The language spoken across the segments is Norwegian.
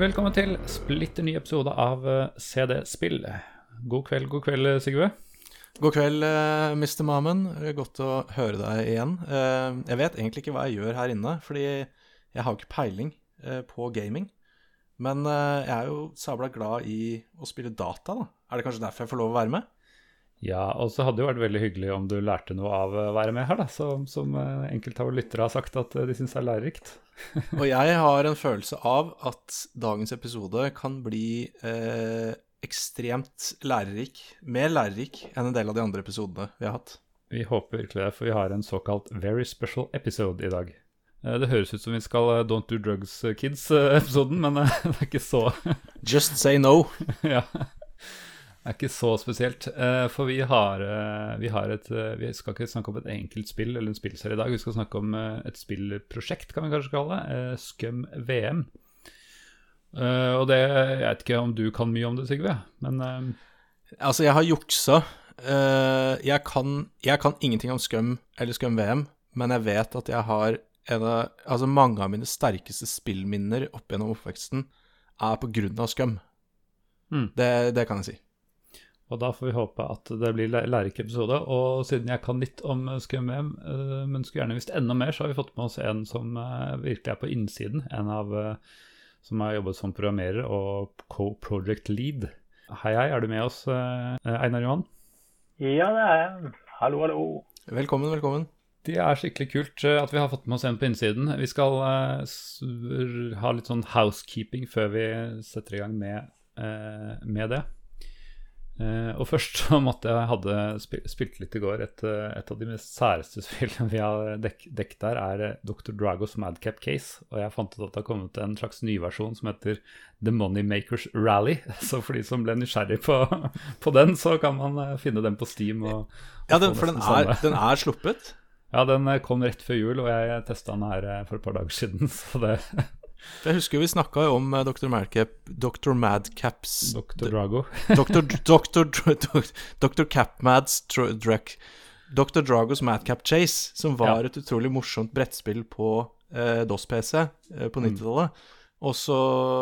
Velkommen til splitter ny episode av eh, CD Spill. God kveld, god kveld, Sigve. God kveld, eh, Mr. Mamen. Godt å høre deg igjen. Eh, Jeg vet egentlig ikke hva jeg gjør her inne, fordi jeg har ikke peiling eh, på gaming. Men eh, jeg er jo sabla glad i å spille data, da. Er det kanskje derfor jeg får lov å være med? Ja, og så hadde det jo vært veldig hyggelig om du lærte noe av å være med her, da. Som, som eh, enkelte av lyttere har sagt at eh, de syns er lærerikt. Og jeg har en følelse av at dagens episode kan bli eh, ekstremt lærerik. Mer lærerik enn en del av de andre episodene vi har hatt. Vi håper virkelig det, for vi har en såkalt very special episode i dag. Eh, Det høres ut som vi skal eh, Don't Do Drugs eh, Kids-episoden, men eh, det er ikke så Just say no. ja. Er ikke så spesielt. eh, For vi har, eh, vi har et eh, Vi skal ikke snakke om et enkelt spill eller en spillserie i dag. Vi skal snakke om et spillprosjekt, kan vi kanskje kalle det. Scum VM. Og det Jeg vet ikke om du kan mye om det, Sigve, men Altså, jeg har juksa. Jeg, kan, jeg kan ingenting om Scum eller Scum VM, men jeg vet at jeg har en av Altså, mange av mine sterkeste spillminner opp gjennom oppveksten er på grunn av Scum. Mm. Det, det kan jeg si. Og da får vi håpe at det blir læ- lærerik episode. Og siden jeg kan litt om Scum VM, eh, men skulle gjerne visst enda mer, så har vi fått med oss en som eh, virkelig er på innsiden. En av eh, som har jobbet som programmerer og co-project lead. Hei, hei, er du med oss, Einar Johan? Ja, det er jeg. Hallo, hallo. Velkommen, velkommen. Det er skikkelig kult at vi har fått med oss en på innsiden. Vi skal uh, ha litt sånn housekeeping før vi setter i gang med, uh, med det. Eh, og først så måtte jeg hadde spil spilt litt i går. Et, eh, et av de mest særeste spillene vi har dek dekket der, er eh, Dr. Dragos Madcap Case. Og jeg fant ut at det har kommet en slags nyversjon som heter The Moneymakers Rally. Så for de som ble nysgjerrig på, på den, så kan man finne den på Steam. Og, Ja, den, for den er, den er sluppet. Ja, den kom rett før jul, og jeg testa den her for et par dager siden. Så det Jeg husker vi snakka jo om eh, Dr. Madcap Dr. Madcaps Dr. Drago. Dr. Dr. Dr. Dr. Capmads Dr. Drac Dr. Dragos Madcap Chase, som var Ja. et utrolig morsomt brettspill på eh, DOS-PC eh, på 90-tallet. Og så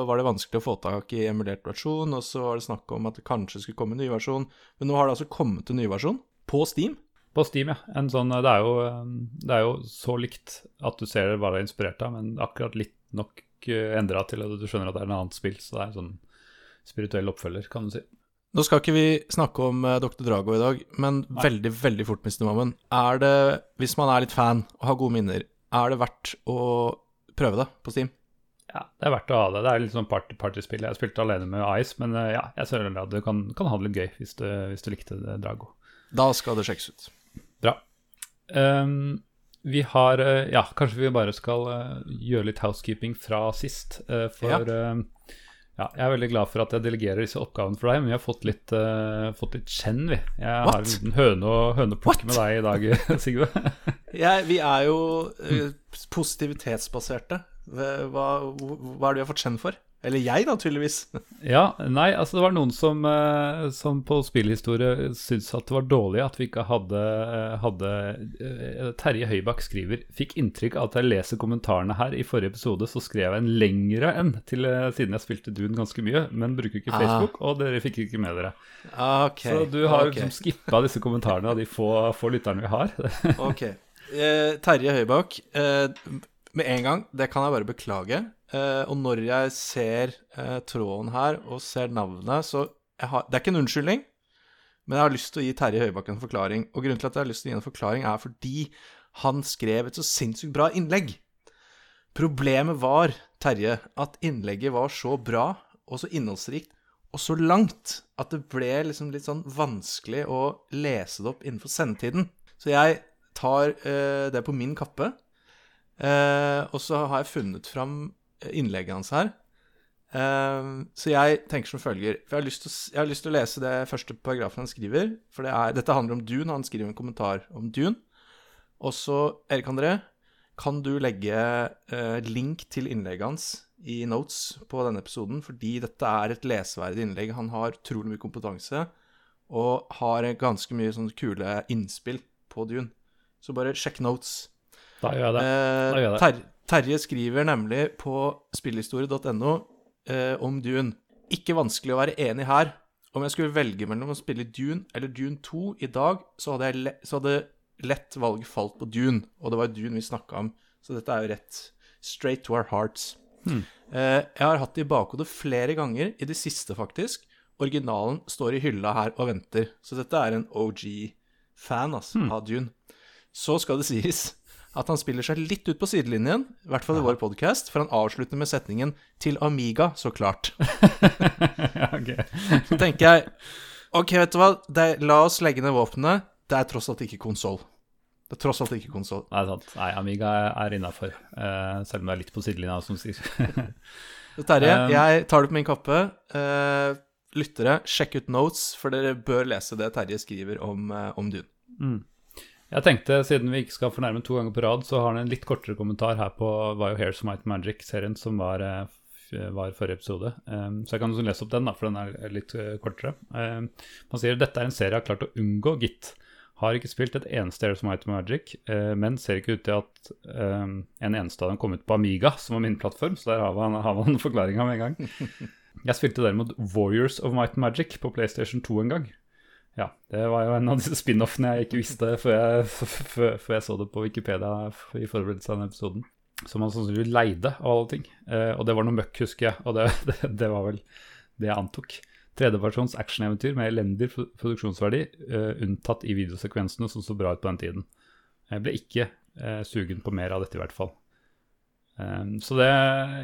var det vanskelig å få tak i emulert versjon, og så var det snakk om at det kanskje skulle komme en ny versjon. Men nå har det altså kommet en ny versjon på Steam. På Steam, ja. En sånn, det, er jo, eh, det er jo så likt at du ser hva det er inspirert av, men akkurat litt nok endra til at du skjønner at det er en annet spill. Så det er en sånn spirituell oppfølger, kan du si. Nå skal ikke vi snakke om eh, Dr. Drago i dag, men veldig, veldig fort, Mr. Mammen. Er det, hvis man er litt fan og har gode minner, er det verdt å prøve det på Steam? Ja, det er verdt å ha det. Det er litt sånn party partyspill. Jeg spilte alene med Ice, men eh, ja, jeg ser at du kan, kan ha det litt gøy hvis du, hvis du likte det, Drago. Da skal det sjekkes ut. Bra. Ehm, vi har eh, Ja, kanskje vi bare skal eh, gjøre litt housekeeping fra sist. eh, for Ja. ja, jeg er veldig glad for at jeg delegerer disse oppgavene for deg, men vi har fått litt, uh, fått litt kjenn, vi. Jeg har en liten høne å, høne med deg i dag, Sigve. Jeg, vi er jo positivitetsbaserte. Hva, hva hva er det vi har fått kjenn for? Eller jeg, da, tydeligvis. ja, nei, altså det var noen som, eh, som på spillhistorie syntes at det var dårlig at vi ikke hadde, eh, hadde eh, Terje Høybakk skriver Fikk inntrykk av at jeg leser kommentarene her. I forrige episode så skrev jeg en lengre enn til, siden jeg spilte Dune ganske mye, men bruker ikke Ah. Facebook, og dere fikk ikke med dere. Okay. Så du har okay. liksom skippa disse kommentarene av de få, få lytterne vi har. ok. Eh, Terje Høybakk, eh, med en gang, det kan jeg bare beklage. Eh, og når jeg ser eh, tråden her og ser navnet, så har, Det er ikke en unnskyldning, men jeg har lyst til å gi Terje Høybakken en forklaring. Og grunnen til at jeg har lyst til å gi en forklaring, er fordi han skrev et så sinnssykt bra innlegg. Problemet var, Terje, at innlegget var så bra og så innholdsrikt og så langt at det ble liksom litt sånn vanskelig å lese det opp innenfor sendetiden. Så jeg tar eh, det på min kappe, eh, og så har jeg funnet fram innlegget hans her. Eh, så jeg tenker som følger For jeg har, lyst til, å jeg har lyst til å lese det første paragrafen han skriver. For det er, dette handler om Dune. Han skriver en kommentar om Dune. Og så, Erik André, kan du legge uh, link til innlegget hans i notes på denne episoden, fordi dette er et leseverdig innlegg. Han har utrolig mye kompetanse og har ganske mye sånne kule innspill på Dune. Så bare sjekk notes. Da gjør jeg det. Eh, Da gjør jeg det. Ter Terje skriver nemlig på spillhistorie.no eh, om Dune. Ikke vanskelig å være enig her. Om jeg skulle velge mellom å spille Dune eller Dune 2 i dag, så hadde, jeg le så hadde lett valget falt på Dune, og det var Dune vi snakka om. Så dette er jo rett straight to our hearts. Eh, jeg har hatt det i bakhodet flere ganger, i det siste faktisk. Originalen står i hylla her og venter, så dette er en OG-fan altså, av Dune. Så skal det sies at han spiller seg litt ut på sidelinjen, i hvert fall i vår podkast, for han avslutter med setningen 'til Amiga', så klart. ja. Så tenker jeg OK, vet du hva, det, la oss legge ned våpenet. Det er tross alt ikke konsoll. Det er tross alt ikke konsoll. Nei, sant. Nei, Amiga er innafor. selv om det er litt på sidelinja, som sier. Terje, Um, jeg tar det på min kappe. Uh, lyttere, sjekk ut notes, for dere bør lese det Terje skriver om, uh, om Dune. Jeg tenkte, siden vi ikke skal fornærme to ganger på rad, så har han en litt kortere kommentar her på Vio Hairs Might Magic-serien som var, eh, var forrige episode. Um, så jeg kan lese opp den, da, for den er litt eh, kortere. Han sier dette er en serie jeg har klart å unngå, gitt. Har ikke spilt et eneste Hairs Might Magic, eh, men ser ikke ut til at um, en eneste av dem kom ut på Amiga, som var min plattform, så der har man, har man forklaringa med en gang. Jeg spilte derimot Warriors of Might and Magic på PlayStation 2 en gang. Ja, det var jo en av disse spin-offene jeg ikke visste før jeg, før, jeg så det på Wikipedia i forberedelse av denne episoden. Som man sannsynligvis leide, av alle ting. Eh, og det var noe møkk, husker jeg. Og det, det, det var vel det jeg antok. Tredjepersons actioneventyr med elendig produksjonsverdi, eh, unntatt i videosekvensene som så bra ut på den tiden. Jeg ble ikke eh, sugen på mer av dette, i hvert fall. Um, så det,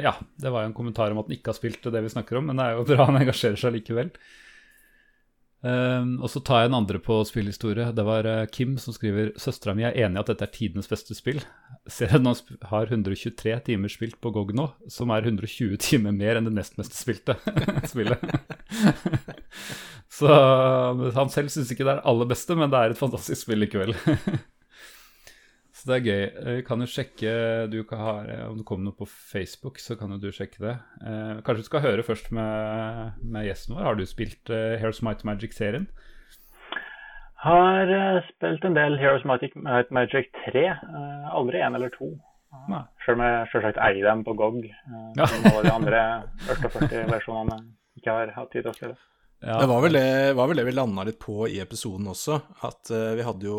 ja, det var jo en kommentar om at han ikke har spilt det vi snakker om, men det er jo bra han engasjerer seg likevel. Um, og så tar jeg en andre på spillhistorie. Det var uh, Kim som skriver Søstera mi er enig i at dette er tidenes beste spill. Serien sp- har 123 timer spilt på GOG nå, som er 120 timer mer enn det nest mest spilte spillet. så han selv syns ikke det er det aller beste, men det er et fantastisk spill likevel. Så det er gøy. Eh, kan du sjekke du kan ha, eh, Om det kommer noe på Facebook, så kan jo du sjekke det. Eh, kanskje du skal høre først med, med gjesten vår. Har du spilt eh, Heroes Might Magic-serien? Har eh, spilt en del Heroes Might Might Magic 3. eh, aldri én eller to. Selv om jeg selvsagt eier dem på GOG. Uh, Ja. Som alle de andre 48-versjonene ikke har hatt tid til å spille. Ja. Det var vel det, var vel det vi landa litt på i episoden også. At vi hadde jo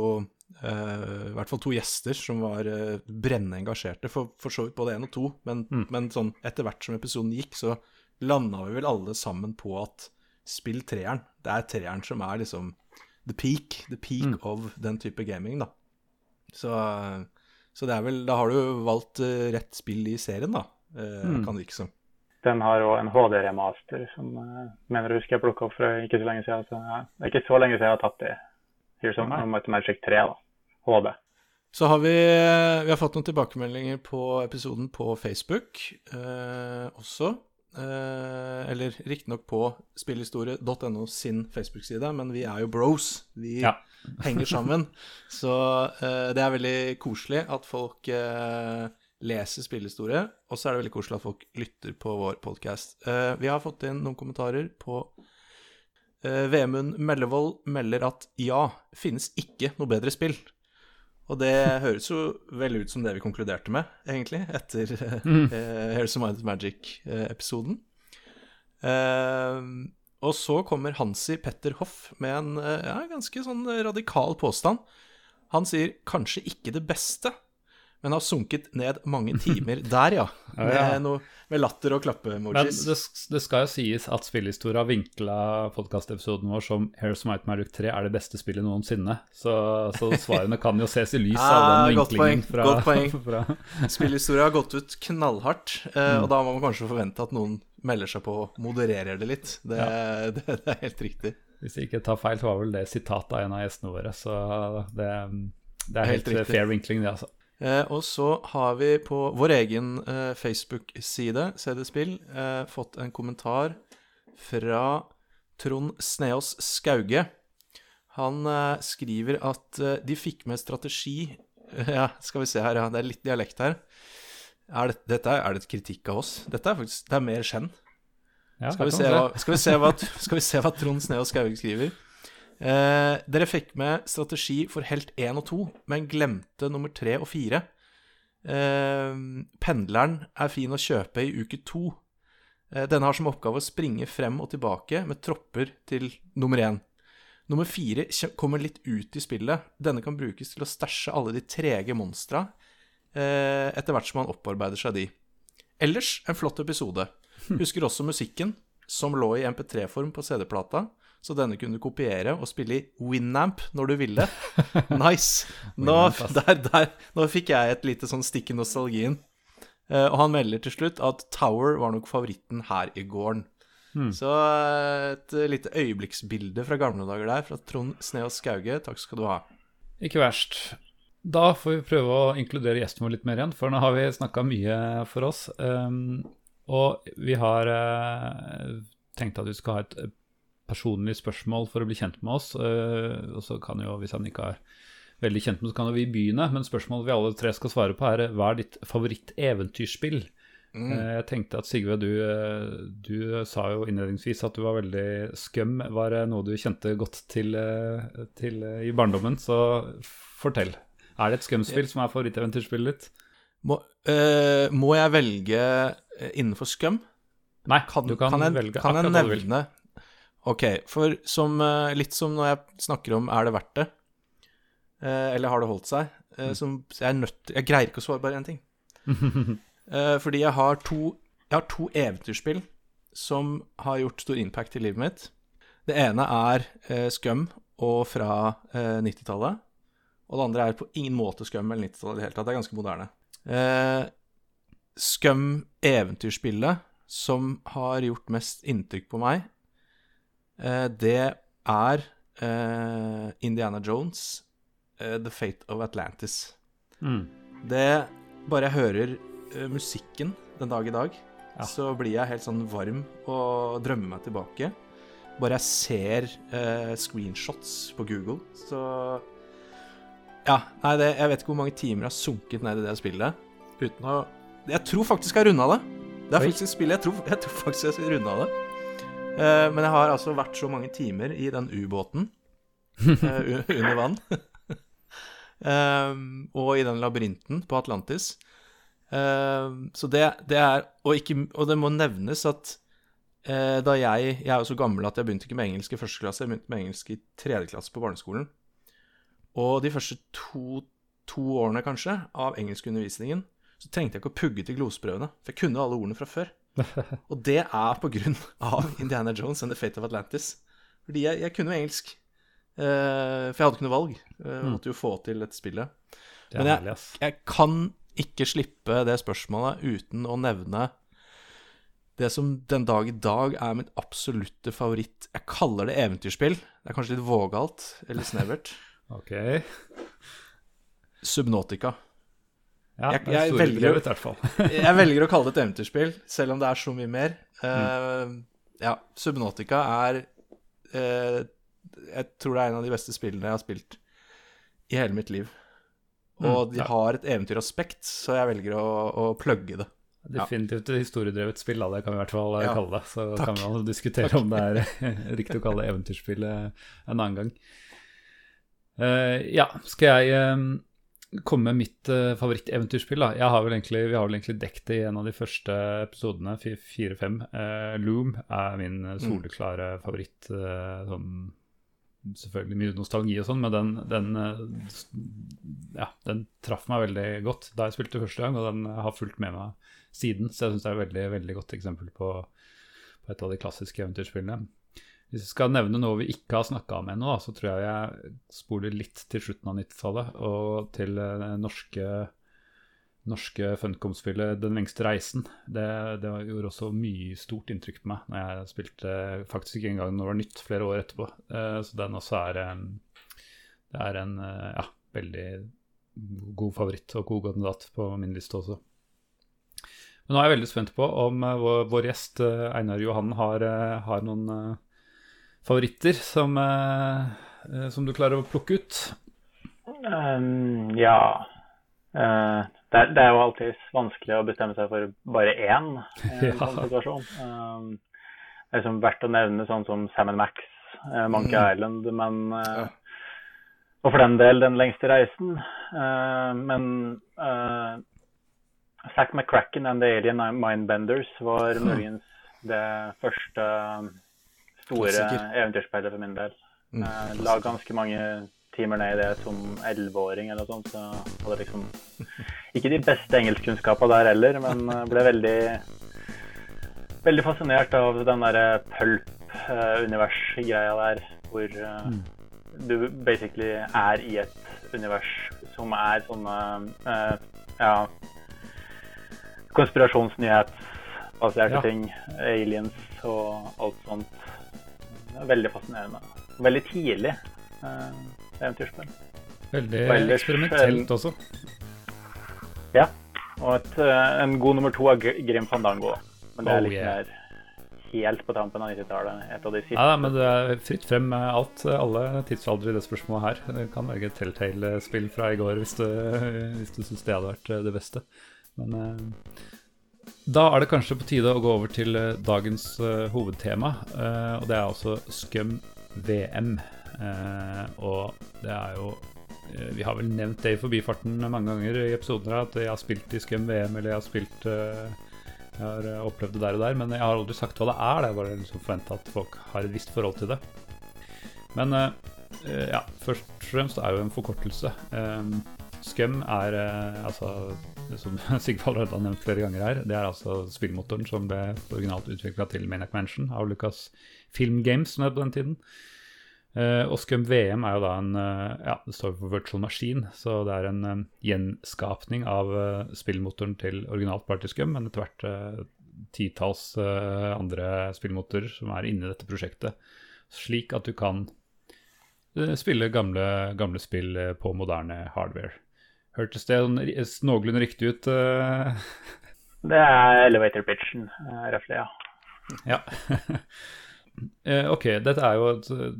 i hvert fall to gjester som var uh, brennende engasjerte, for, for så vidt både én og to. Men, Mm. men sånn etter hvert som episoden gikk, så landa vi vel alle sammen på at spill treeren. Det er treeren som er liksom the peak. The peak Mm. of den type gaming, da. Så, eh, så det er vel Da har du valgt eh, rett spill i serien, da. eh, Mm. Kan det virke som. Den har òg en HD-remaster som uh, mener jeg husker jeg plukka opp for ikke så lenge siden. Så, ja, det er ikke så lenge siden jeg har tatt det. Here's. Might Magic 3, da. HD. Så har vi, vi har fått noen tilbakemeldinger på episoden på Facebook eh, også. Eh, eller riktignok på spillhistorie.no sin Facebook-side, men vi er jo bros. Vi Ja. henger sammen. Så eh, det er veldig koselig at folk eh, leser spillhistorie, og så er det veldig koselig at folk lytter på vår podkast. Eh, vi har fått inn noen kommentarer på Eh, Vemund Mellevold melder at ja, finnes ikke noe bedre spill. Og det høres jo vel ut som det vi konkluderte med, egentlig, etter uh, Heroes of Might Magic-episoden. og så kommer Hansi Petter Hoff med en eh, ja, ganske sånn radikal påstand. Han sier kanskje ikke det beste, men har sunket ned mange timer der, ja. Ja, ja. Med, noe, med latter og Men klappe-emojis. det, det skal jo sies at spillhistoria vinkla podkastepisoden vår som Heroes Might Magic 3 er det beste spillet noensinne. Så, så svarene kan jo ses i lys av den den godt poeng, vinklingen fra, godt poeng. fra Spillhistorie har gått ut knallhardt, eh, og da må man kanskje forvente at noen melder seg på og modererer det litt. Det, det, det er helt riktig. Hvis jeg ikke tar feil, så var vel det sitat av en av gjestene våre. Så det, det er Helt helt, fair vinkling, det, altså. Eh, og så har vi på vår egen eh, Facebook-side, CD-spill, eh, fått en kommentar fra Trond Sneås Skauge. Han eh, skriver at eh, de fikk med strategi Ja, skal vi se her, ja. Det er litt dialekt her. Er det, dette er, det et kritikk av oss? Dette er faktisk Det er mer skjenn. Ja, Skal vi, se hva, skal, vi se hva, skal vi se hva Trond Sneås Skauge skriver? Eh, dere fikk med strategi for helt 1 og 2, men glemte nummer 3 og 4. Eh, pendleren er fin å kjøpe i uke 2. Eh, Denne har som oppgave å springe frem og tilbake med tropper til nummer én. Nummer fire kommer litt ut i spillet. Denne kan brukes til å stæsje alle de trege monstra eh, etter hvert som man opparbeider seg de. Ellers en flott episode. Husker også musikken, som lå i MP3-form på CD-plata, så denne kunne du kopiere og spille i Winamp når du ville. Nice. Nå, der, der, nå fikk jeg et lite sånn stikk i nostalgien. Uh, og han melder til slutt at Tower var nok favoritten her i gården. Så eh, et lite øyeblikksbilde fra gamle dager der, fra Trond Sneås Skauge. Takk skal du ha. Ikke verst. Da får vi prøve å inkludere gjesten vår litt mer igjen, for nå har vi snakka mye for oss. Um, og vi har uh, tenkt at vi skal ha et eh, personlig spørsmål for å bli kjent med oss. eh, og så kan jo, hvis han ikke er veldig kjent med oss, kan jo vi begynne. Men spørsmålet vi alle tre skal svare på, er hva er ditt favoritt-eventyrspill? Eh, Jeg tenkte at Sigve, du, eh, du sa jo innledningsvis at du var veldig skum. Var det noe du kjente godt til, til i barndommen? Så fortell. Er det et skumspill som er favoritteventyrspillet ditt? Må, eh, må jeg velge innenfor skum? Nei, Kan, du kan, kan, jeg, velge kan jeg nevne Ok, for som, eh, litt som når jeg snakker om er det verdt det, eh, eller har det holdt seg, eh, Mm. som, jeg er nødt Jeg greier ikke å svare bare én ting. Fordi jeg har to Jeg har to eventyrspill som har gjort stor impact i livet mitt. Det ene er Scum og fra eh, 90-tallet. Og det andre er på ingen måte Scum eller 90-tallet i det hele tatt. Det er ganske moderne. Scum eventyrspillet som har gjort mest inntrykk på meg, det er eh, Indiana Jones, eh, The Fate of Atlantis. Mm. Det Bare jeg hører eh, musikken den dag i dag, Ja. så blir jeg helt sånn varm og drømmer meg tilbake. Bare jeg ser eh, screenshots på Google, så Ja, nei, det, jeg vet ikke hvor mange timer jeg har sunket ned i det spillet uten å Jeg tror faktisk jeg har runda det. Det er Oi. faktisk et spill jeg tror, jeg tror faktisk jeg har runda det. Eh, men jeg har altså vært så mange timer i den ubåten eh, under vann. Ehm, og i den labyrinten på Atlantis. Så det, det er og, ikke, og det må nevnes at eh, da jeg Jeg er jo så gammel at jeg begynte ikke med engelsk i første klasse, jeg begynte med engelsk i tredje klasse på barneskolen. Og de første to, to årene, kanskje, av engelskundervisningen, så trengte jeg ikke å pugge til gloseprøvene, for jeg kunne alle ordene fra før. Og det er på grunn av Indiana Jones and The Fate of Atlantis. Fordi jeg, jeg kunne jo engelsk. Uh, for jeg hadde ikke noe valg. Jeg måtte jo få til dette spillet. Det Men jeg- Jeg kan ikke slippe det spørsmålet uten å nevne det som den dag i dag er mitt absolutte favoritt Jeg kaller det eventyrspill. Det er kanskje litt vågalt eller snevert. Ok. Subnautica. Ja, Jeg- er jeg velger-. Jeg velger å kalle det et eventyrspill, selv om det er så mye mer. Eh, ja, Subnautica er uh, Jeg tror det er en av de beste spillene jeg har spilt i hele mitt liv. Og Mm, de ja. har et eventyraspekt, så jeg velger å, å plugge det. Definitivt et historiedrevet spill, da, det kan vi i hvert fall eh, Ja, kalle det. Så takk. kan man diskutere om det er riktig å kalle det eventyrspill eh, en annen gang. Uh, ja, skal jeg komme med mitt uh, favoritteventyrspill? da? Jeg har vel egentlig, vi har vel egentlig dekket det i en av de første episodene, fi- fire-fem. Eh, Loom er min eh, soleklare favoritt. Uh, sånn selvfølgelig mye nostalgi og sånn, men den, den, ja, den traff meg veldig godt da jeg spilte første gang, og den har fulgt med meg siden. Så jeg syns det er et veldig, veldig godt eksempel på, på et av de klassiske eventyrspillene. Hvis vi skal nevne noe vi ikke har snakka om ennå, så tror jeg jeg spoler litt til slutten av 90-tallet og til eh, det norske, norske Funcom-spillet 'Den lengste reisen'. Det, det gjorde også mye stort inntrykk på meg når jeg spilte faktisk ikke engang når det var nytt, flere år etterpå. Eh, Så den også er eh, Det er en eh, ja, veldig god favoritt og god kandidat på min liste også. Men nå er jeg veldig spent på om eh, vår, vår gjest eh, Einar Johan har, eh, har noen eh, favoritter som, eh, eh, som du klarer å plukke ut. Um, ja. uh, det, er, det er jo alltid vanskelig å bestemme seg for bare én eh, Ja. sånn situasjon. Ehm, det er liksom verdt å nevne sånn som Sam Max, eh, Monkey Mm. Island, men eh, Ja. Og for den del Den lengste reisen. Eh, men Zack McCracken and The Alien Mindbenders var muligens det første store Klassiker. eventyrspillet for min del. Mm, Jeg la ganske mange timer ned i det som elleveåring eller noe sånt, så hadde liksom ikke de beste engelskkunnskapene der heller, men eh, ble veldig veldig fascinert av den derre pulp-univers-greia der, hvor mm. du basically er i et univers som er sånne uh, ja konspirasjonsnyhetsbaserte Ja. ting, aliens og alt sånt. Veldig fascinerende. Veldig tidlig eh, eventyrspill. Veldig Veldig eksperimentelt også. Ja. Og et, eh, en god nummer to er Gr- Grim Fandango. Men det Oh, er litt yeah. mer helt på tampen av 90-tallet. Et av de siste. Ja, men det er fritt frem med alt. Alle tidsaldre i det spørsmålet her. Det kan være et Telltale-spill fra i går hvis du, hvis du syns det hadde vært eh, det beste. Men eh, da er det kanskje på tide å gå over til eh, dagens uh, hovedtema. uh, og det er altså Scum VM. Uh, og det er jo Vi har vel nevnt det i forbifarten mange ganger i episoder at jeg har spilt i Scum VM, eller jeg har spilt jeg har opplevd det der og der, men jeg har aldri sagt hva det er. Det er bare liksom forventa at folk har et visst forhold til det. Men ja, først og fremst er jo en forkortelse. Um, Scum er altså, som Sigvald Rødland har nevnt flere ganger her, det er altså spillmotoren som ble originalt utvikla til Maniac Mansion av Lucas Film Games, som på den tiden. Uh, og Scum VM er jo da en uh, Ja, det står for Virtual Machine, så det er en uh, gjenskapning av uh, spillmotoren til originalt Party Scum, men etter hvert uh, titalls andre spillmotorer som er inne i dette prosjektet, slik at du kan spille gamle, gamle spill på moderne hardware. Hørtes det sånn noenlunde riktig ut? eh? Det er elevator pitchen, uh, røftlig, ja. Ja. Eh, ok, dette er jo et eh,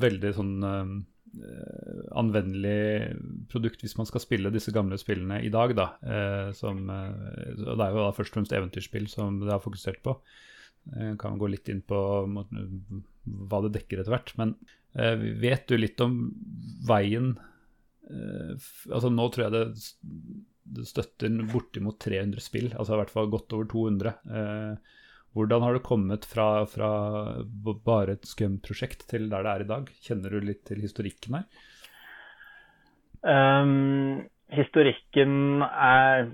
veldig sånn eh, anvendelig produkt hvis man skal spille disse gamle spillene i dag, da. Eh, som, eh, det er jo da først og fremst eventyrspill som det har fokusert på. Eh, kan gå litt inn på hva det dekker etter hvert. Men eh, vet du litt om veien eh, Altså nå tror jeg det, det støtter bortimot 300 spill, altså i hvert fall godt over 200. Eh, hvordan har det kommet fra, fra bare et Scum-prosjekt til der det er i dag? Kjenner du litt til historikken her? Um, historikken er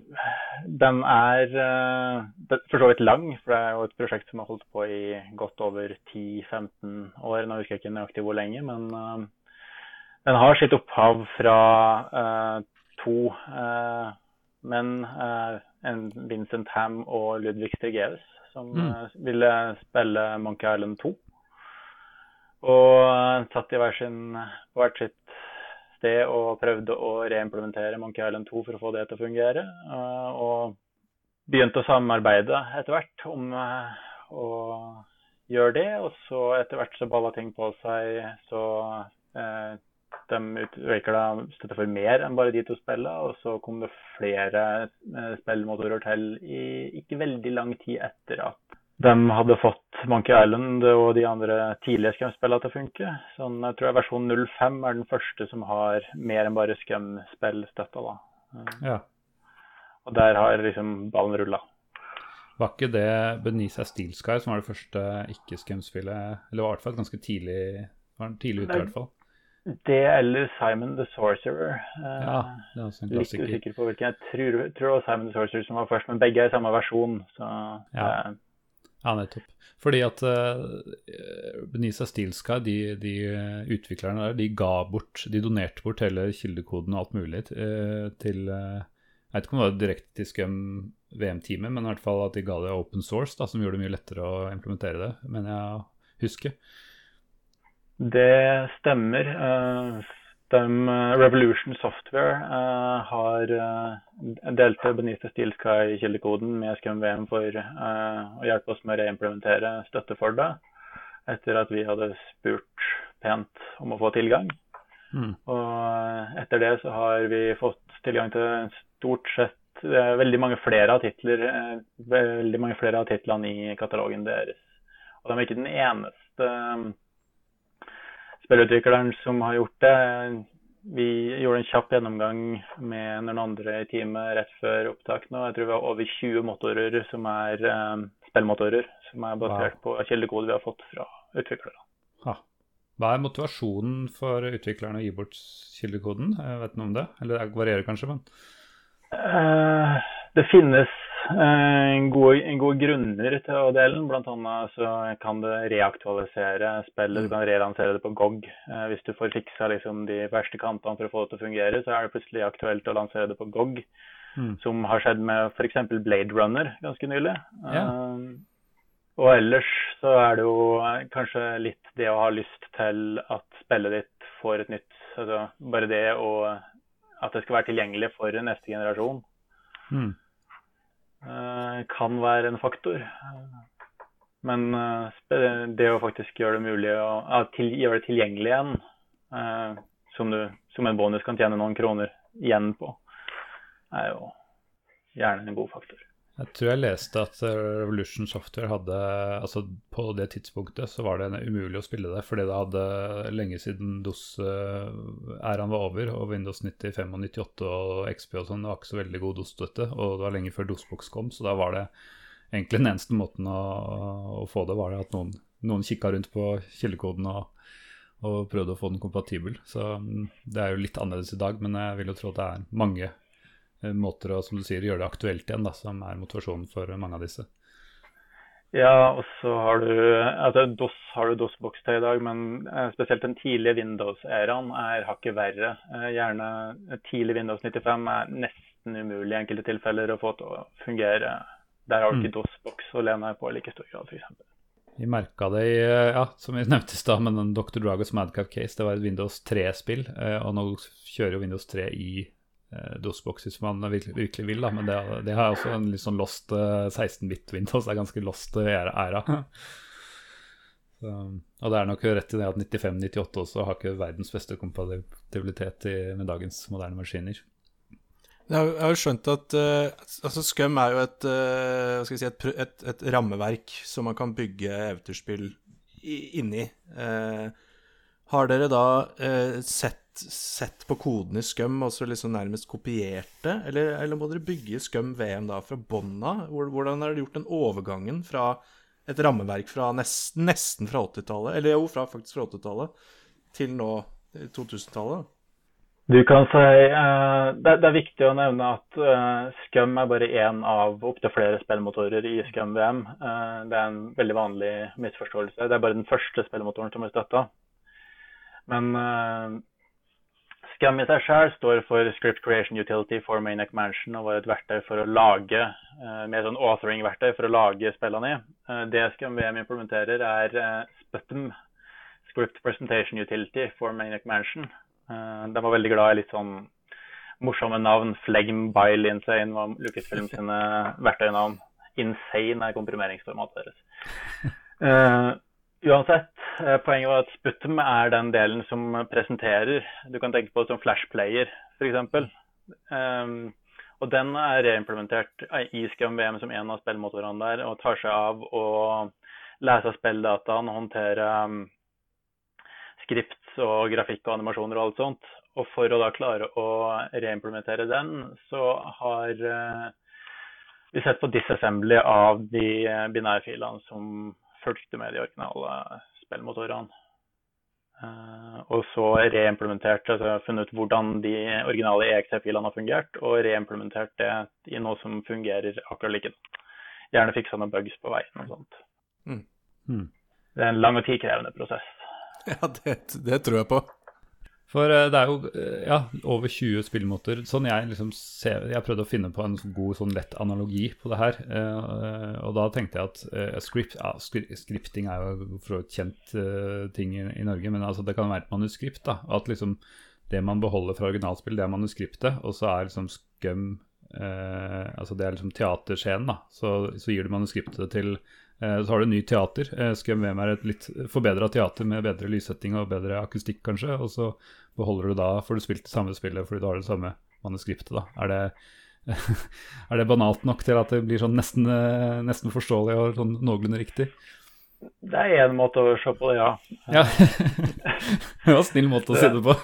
Den er uh, for så vidt lang, for det er jo et prosjekt som har holdt på i godt over 10-15 år. Nå husker jeg ikke nøyaktig hvor lenge, men uh, den har sitt opphav fra uh, to uh, menn, uh, en Vincent Ham og Ludvig Strigeus, som Mm. ville spille Monkey Island 2. Og satt sin, på hvert sitt sted og prøvde å reimplementere Monkey Island 2 for å få det til å fungere. Og begynte å samarbeide etter hvert om å gjøre det. Og så etter hvert så balla ting på seg, så de utvikla støtte for mer enn bare de to spillene. Og så kom det flere eh, spillmotorer til i ikke veldig lang tid etter at de hadde fått Monkey Island og de andre tidlige Scum-spillene til å funke. Sånn, jeg tror versjon 05 er den første som har mer enn bare Scum-spillstøtta. da. Eh, Ja. Og der har liksom ballen rulla. Var ikke det Benisa Steelsky Steel Sky som var det første ikke-Scum-spillet? Eller var i hvert fall ganske tidlig, var tidlig ute, i hvert fall. Det eller Simon the Sorcerer. Eh, Ja, det er også en Litt klassiker. usikker på hvilken. Jeg tror, tror det var Simon the Sorcerer som var først, men begge er i samme versjon. Så Ja. eh, Ja, nettopp. Fordi at uh, Benisa Steelsky, de, de eh, utviklerne der, de ga bort De donerte bort hele kildekoden og alt mulig uh, til uh, Jeg vet ikke om det var direkte til Scum VM-teamet, men i hvert fall at de ga det open source, da, som gjorde det mye lettere å implementere det, mener jeg å huske. Det stemmer. Eh, De, eh, Revolution Software eh, har delte Benita Steel Sky-kildekoden med ScumVM for å hjelpe oss med å reimplementere støtte for det, etter at vi hadde spurt pent om å få tilgang. Mm. Og etter det så har vi fått tilgang til stort sett veldig mange flere av titler, veldig mange flere av titlene i katalogen deres. Og de er ikke den eneste spillutvikleren som har gjort det. Vi gjorde en kjapp gjennomgang med noen andre i teamet rett før opptak nå. Jeg tror vi har over 20 motorer som er eh, spillmotorer som er basert wow. på kildekode vi har fått fra utviklere. Ha. Hva er motivasjonen for utviklerne å gi bort kildekoden? Jeg vet noe om det? Eller det varierer kanskje, men uh, Det finnes gode, gode, grunner til å dele den. Annet så kan det reaktualisere spillet. Du kan relansere det på GOG. Uh, hvis du får fiksa liksom, de verste kantene for å få det til å fungere, så er det plutselig aktuelt å lansere det på GOG. Mm. Som har skjedd med f.eks. Blade Runner ganske nylig. Ja. Og ellers så er det jo kanskje litt det å ha lyst til at spillet ditt får et nytt altså Bare det å At det skal være tilgjengelig for neste generasjon mm. Kan være en faktor. Men det å faktisk gjøre det mulig å gjøre det tilgjengelig igjen, som du som en bonus kan tjene noen kroner igjen på, er jo gjerne en god faktor. Jeg tror jeg leste at eh, Revolution Software hadde Altså på det tidspunktet så var det umulig å spille det, fordi det hadde lenge siden DOS-æraen var over, og Windows 95 og 98 og XP og sånn var ikke så veldig god DOS-støtte, og det var lenge før DOS-boks kom, så da var det egentlig den eneste måten å, å få det, var det at noen, noen kikka rundt på kildekoden og, og prøvde å få den kompatibel. Så mm, det er jo litt annerledes i dag, men jeg vil jo tro at det er mange måter å som du sier, gjøre det aktuelt igjen, da, som er motivasjonen for mange av disse. Ja, og så har du altså DOS har du DOS-boks til i dag, men eh, spesielt den tidlige Windows-æraen er hakket verre. Eh, gjerne tidlig Windows 95 er nesten umulig i enkelte tilfeller å få til å fungere. Der har du ikke mm. DOS-boks å lene deg på i like stor grad, f.eks. Vi merka det i, ja, som vi nevnte i stad, med den Dr. Dragos Madcap Case. Det var et Windows 3-spill, og nå kjører jo Windows 3 i eh, DOS-boks hvis man virkelig, virkelig, vil, da. Men det, det har også en litt sånn lost eh, 16-bit Windows. Det er ganske lost æra. Så, og det er nok rett i det at 95-98 også har ikke verdens beste kompatibilitet i, med dagens moderne maskiner. Jeg har jo skjønt at uh, altså Scum er jo et, uh, si, et, et, et, rammeverk som man kan bygge eventyrspill inni. Uh, har dere da sett sett på koden i Scum og så liksom nærmest kopiert det? Eller, eller må dere bygge Scum VM da fra bånn av? Hvordan har dere gjort den overgangen fra et rammeverk fra nesten, nesten fra 80-tallet, eller jo, fra, faktisk fra 80-tallet, til nå 2000-tallet? Du kan si uh, det, det, er viktig å nevne at uh, Scum er bare én av opptil flere spillmotorer i Scum VM. Uh, det er en veldig vanlig misforståelse. Det er bare den første spillmotoren som er støtta. Men Scam i seg selv står for Script Creation Utility for Maniac Mansion og var et verktøy for å lage uh, mer sånn authoring-verktøy for å lage spillene i. Uh, det Scam VM implementerer, er uh, Sputum Script Presentation Utility for Maniac Mansion. Uh, de var veldig glad i litt sånn morsomme navn. Flegm, Bile, Insane var Lucasfilm sine verktøynavn. Insane er komprimeringsformatet deres. Uansett, eh, poenget var at Sputum er den delen som presenterer. Du kan tenke på det som flashplayer, f.eks. Um, ehm, og den er reimplementert i Scrum VM som en av spillmotorene der, og tar seg av å lese spilldataen og håndtere um, skript og grafikk og animasjoner og alt sånt. Og for å da klare å reimplementere den, så har uh, vi sett på disassembly av de binærfilene som fulgte med de originale spillmotorene. Uh, og så reimplementert, altså funnet ut hvordan de originale EXT-filene har fungert, og reimplementert det i noe som fungerer akkurat like. Gjerne fiksa noen bugs på veien og sånt. Mm. Mm. Det er en lang og tidkrevende prosess. Ja, det, det tror jeg på. For uh, det er jo uh, ja, over 20 spillmåter. Sånn jeg liksom ser Jeg prøvde å finne på en god, sånn lett analogi på det her. Uh, og da tenkte jeg at script, ja, scripting er jo for et kjent ting i, i, Norge, men altså, det kan være et manuskript. da, At liksom det man beholder fra originalspill, det er manuskriptet, og så er liksom skum Altså det er liksom teaterscenen, da. Så, så gir du manuskriptet til så har du ny teater. Jeg skrev med meg et litt forbedra teater med bedre lyssetting og bedre akustikk, kanskje. Og så beholder du da, får du spilt det samme spillet fordi du har det samme manuskriptet, da? Er det, er det banalt nok til at det blir sånn nesten, eh, nesten forståelig og sånn noenlunde riktig? Det er én måte å se på det, ja. ja. det var en snill måte å si det på.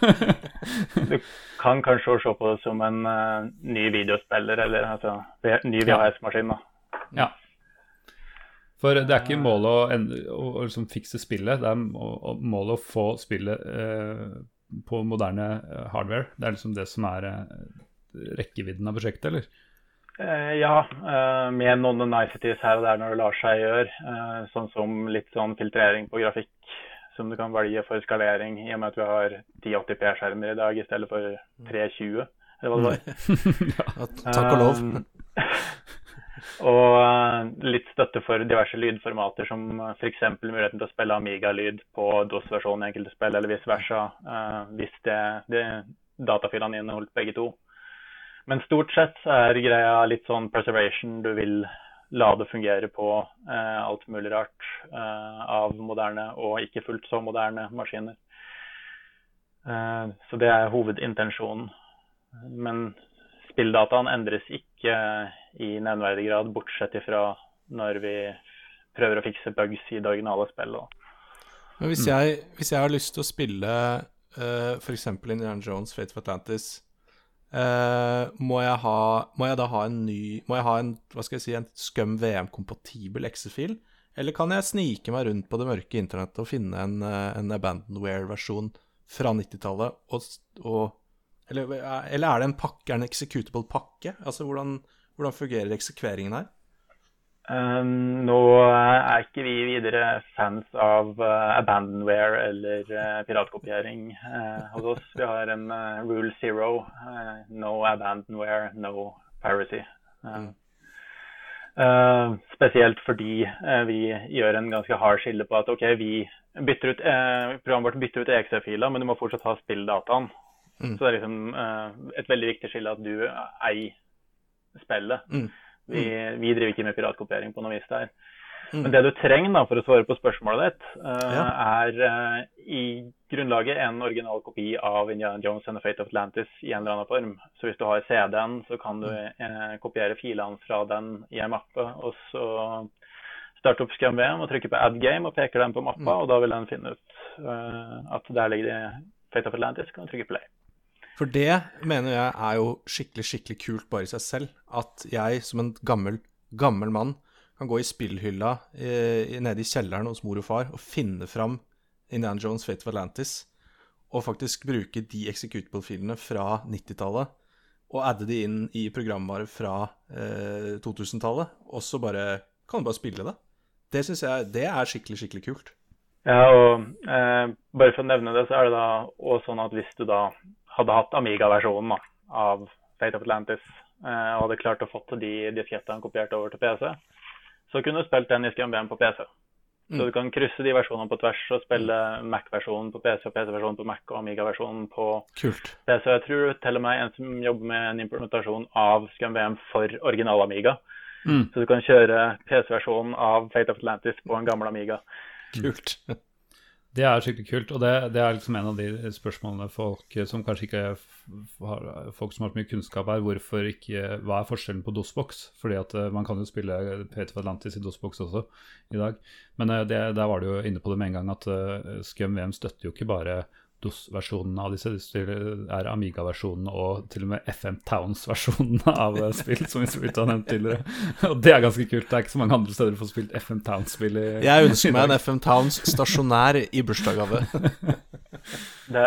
du kan kanskje se på det som en uh, ny videospiller, eller altså, ny VHS-maskin. da. Ja. For det er ikke målet å, endre, å, å liksom fikse spillet, det er målet å få spillet eh, på moderne eh, hardware. Det er liksom det som er eh, rekkevidden av prosjektet, eller? Eh, ja, eh, med noen niceties her og der når det lar seg gjøre. eh, sånn som litt sånn filtrering på grafikk som du kan velge for skalering, i og med at vi har 1080p-skjermer i dag i stedet for 320, eller hva det var. Ja, takk og lov. Og eh, litt støtte for diverse lydformater, som f.eks. muligheten til å spille Amiga-lyd på DOS-versjonen i enkelte spill, eller vice versa, eh, hvis det, det datafilene inneholdt begge to. Men stort sett er greia litt sånn preservation. Du vil la det fungere på eh, alt mulig rart eh, av moderne og ikke fullt så moderne maskiner. Eh, så det er hovedintensjonen. Men spilldataen endres ikke i nevneverdig grad, bortsett ifra når vi prøver å fikse bugs i det originale spillet. Men hvis jeg, hvis jeg har lyst til å spille uh, f.eks. Indiana Jones, Fate of Atlantis, uh, må, jeg ha, må jeg da ha en ny Må jeg ha en hva skal jeg si, en Scum VM-kompatibel exe-fil? Eller kan jeg snike meg rundt på det mørke internettet og finne en, eh, en abandonware-versjon fra 90-tallet? Og, og, eller, eller er det en pakke, er det en executable pakke? Altså hvordan, hvordan fungerer eksekveringen her? Um, nå er ikke vi videre fans av uh, abandonware eller uh, piratkopiering uh, hos oss. Vi har en rule zero. No abandonware, no piracy. Uh, spesielt fordi vi gjør en ganske hard skille på at ok, vi bytter ut, programmet vårt bytter ut EXE-filer, men du må fortsatt ha spilldataen. Mm. Så det er liksom et veldig viktig skille at du eier spillet. Mm. Vi, vi driver ikke med piratkopiering på noe vis der. Mm. Men det du trenger da, for å svare på spørsmålet ditt, uh, Ja. er uh, i grunnlaget en original kopi av Indiana Jones and the Fate of Atlantis i en eller annen form. Så hvis du har CD-en, så kan du uh, kopiere filene fra den i en mappe, og så starte opp ScumVM og trykke på Add Game og peker den på mappa, Mm. og da vil den finne ut at der ligger det Fate of Atlantis, kan du trykke play. For det mener jeg er jo skikkelig, skikkelig kult bare i seg selv. At jeg som en gammel, gammel mann kan gå i spillhylla eh, nede i kjelleren hos mor og far og finne fram Indiana Jones Fate of Atlantis, og faktisk bruke de executable-filene fra 90-tallet og adde de inn i programvare fra eh, 2000-tallet, og så bare kan du bare spille det. Det syns jeg det er skikkelig, skikkelig kult. Ja, og eh, bare for å nevne det, så er det da også sånn at hvis du da hadde hatt Amiga-versjonen av Fate of Atlantis, eh, og hadde klart å få de diskettene kopiert over til PC, så kunne du spilt den i ScumVM på PC. Så Mm. du kan krysse de versjonene på tvers og spille Mac-versjonen på PC og PC-versjonen på Mac og Amiga-versjonen på Kult. PC. Jeg tror til og med en som jobber med en implementasjon av ScumVM for original Amiga. Mm. Så du kan kjøre PC-versjonen av Fate of Atlantis på en gammel Amiga. Kult. Det er skikkelig kult, og det, det er liksom en av de spørsmålene folk eh, som kanskje ikke har Folk som har så mye kunnskap her, hvorfor ikke Hva er forskjellen på DOS-boks? Fordi at eh, man kan jo spille Peter of Atlantis i DOS-boks også i dag. Men eh, det, der var du jo inne på det med en gang at uh, Scum VM støtter jo ikke bare DOS-versjonen av disse, det er Amiga-versjonene og til og med FM Towns-versjonene av spill, som vi spilte av har nevnt tidligere. Og det er ganske kult. Det er ikke så mange andre steder du får spilt FM Towns-spill i Jeg ønsker meg en FM Towns stasjonær i bursdagsgave. Det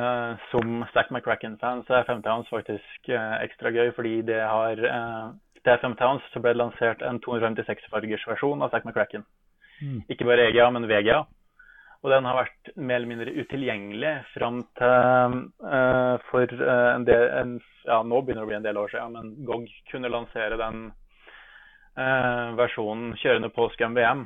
eh, som Stack McCracken-fan så er Femtowns faktisk uh, ekstra gøy, fordi det har uh, til Femtowns så ble det lansert en 256-fargers versjon av Stack McCracken. Mm. Ikke bare EGA, men VGA. Og den har vært mer eller mindre utilgjengelig fram til uh, for uh, en del en, Ja, nå begynner det å bli en del år siden, men GOG kunne lansere den uh, versjonen kjørende på Scum VM.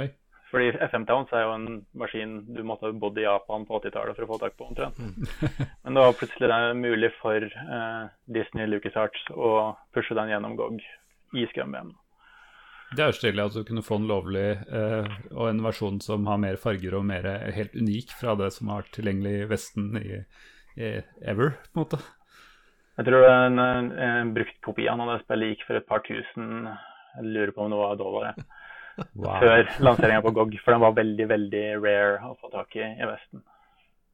Oi. Fordi FM Towns er jo en maskin du måtte ha bodd i Japan på 80-tallet for å få tak på omtrent. Men det var plutselig det mulig for Disney LucasArts å pushe den gjennom GOG i Scum VM. Det er jo stilig at du kunne få en lovlig eh, og en versjon som har mer farger og mer eh, helt unik fra det som har vært tilgjengelig i Vesten i, i ever, på en måte. Jeg tror en, en, en bruktkopien av det spillet gikk for et par tusen Jeg lurer på om det var dollar jeg. Wow. før lanseringa på GOG, for den var veldig veldig rare å få tak i i Vesten.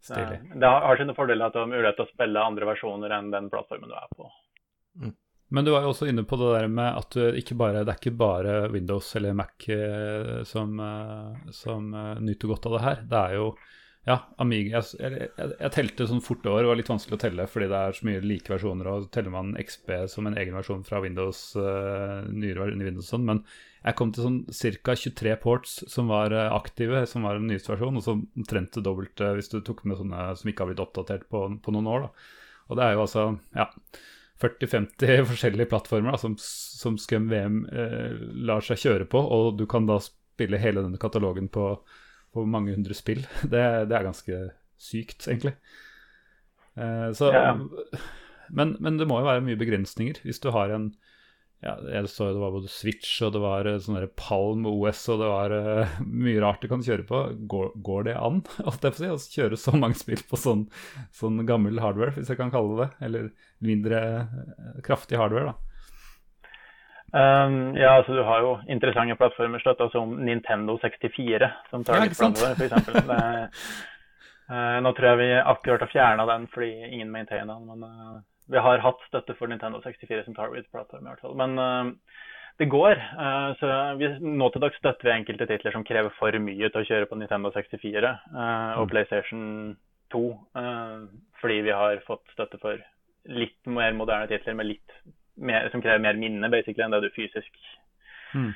Så, Stilig. det har har sine fordeler at du har mulighet til å spille andre versjoner enn den plattformen du er på. Men du var jo også inne på det der med at bare, det er ikke bare Windows eller Mac eh, som, eh, som eh, nyter godt av det her. Det er jo ja, Amiga jeg, jeg, jeg, telte sånn fort år, det var litt vanskelig å telle fordi det er så mye like versjoner. Og teller man XB som en egen versjon fra Windows, uh, nyere Windows sånn, men jeg kom til sånn ca. 23 ports som var aktive, som var en nyeste versjon, og så omtrent det dobbelte hvis du tok med sånne som ikke har blitt oppdatert på, på noen år. da. Og det er jo altså, ja 40-50 forskjellige plattformer da, som, som Scum VM eh, lar seg kjøre på, og du kan da spille hele denne katalogen på, på mange hundre spill. Det, det, er ganske sykt, egentlig. Eh, så, ja. men, men, det må jo være mye begrensninger hvis du har en ja, jeg så det var både Switch og det var sånne sånn Palm OS og det var uh, mye rart du kan kjøre på. Går, går det an si, å kjøre så mange spill på sånn, sånn, gammel hardware, hvis jeg kan kalle det det? Eller mindre uh, kraftig hardware, da? Um, ja, altså du har jo interessante plattformer støtta som Nintendo 64, som tar litt plattform, f.eks. Uh, nå tror jeg vi akkurat har fjerna den fordi ingen maintainer den, men vi har hatt støtte for Nintendo 64 som Target-plattform, i hvert fall. Men uh, det går. Uh, så vi, nå til dags støtter vi enkelte titler som krever for mye til å kjøre på Nintendo 64 uh, eh, og mm. PlayStation 2, fordi vi har fått støtte for litt mer moderne titler med litt mer, som krever mer minne basically, enn det du fysisk. Mm.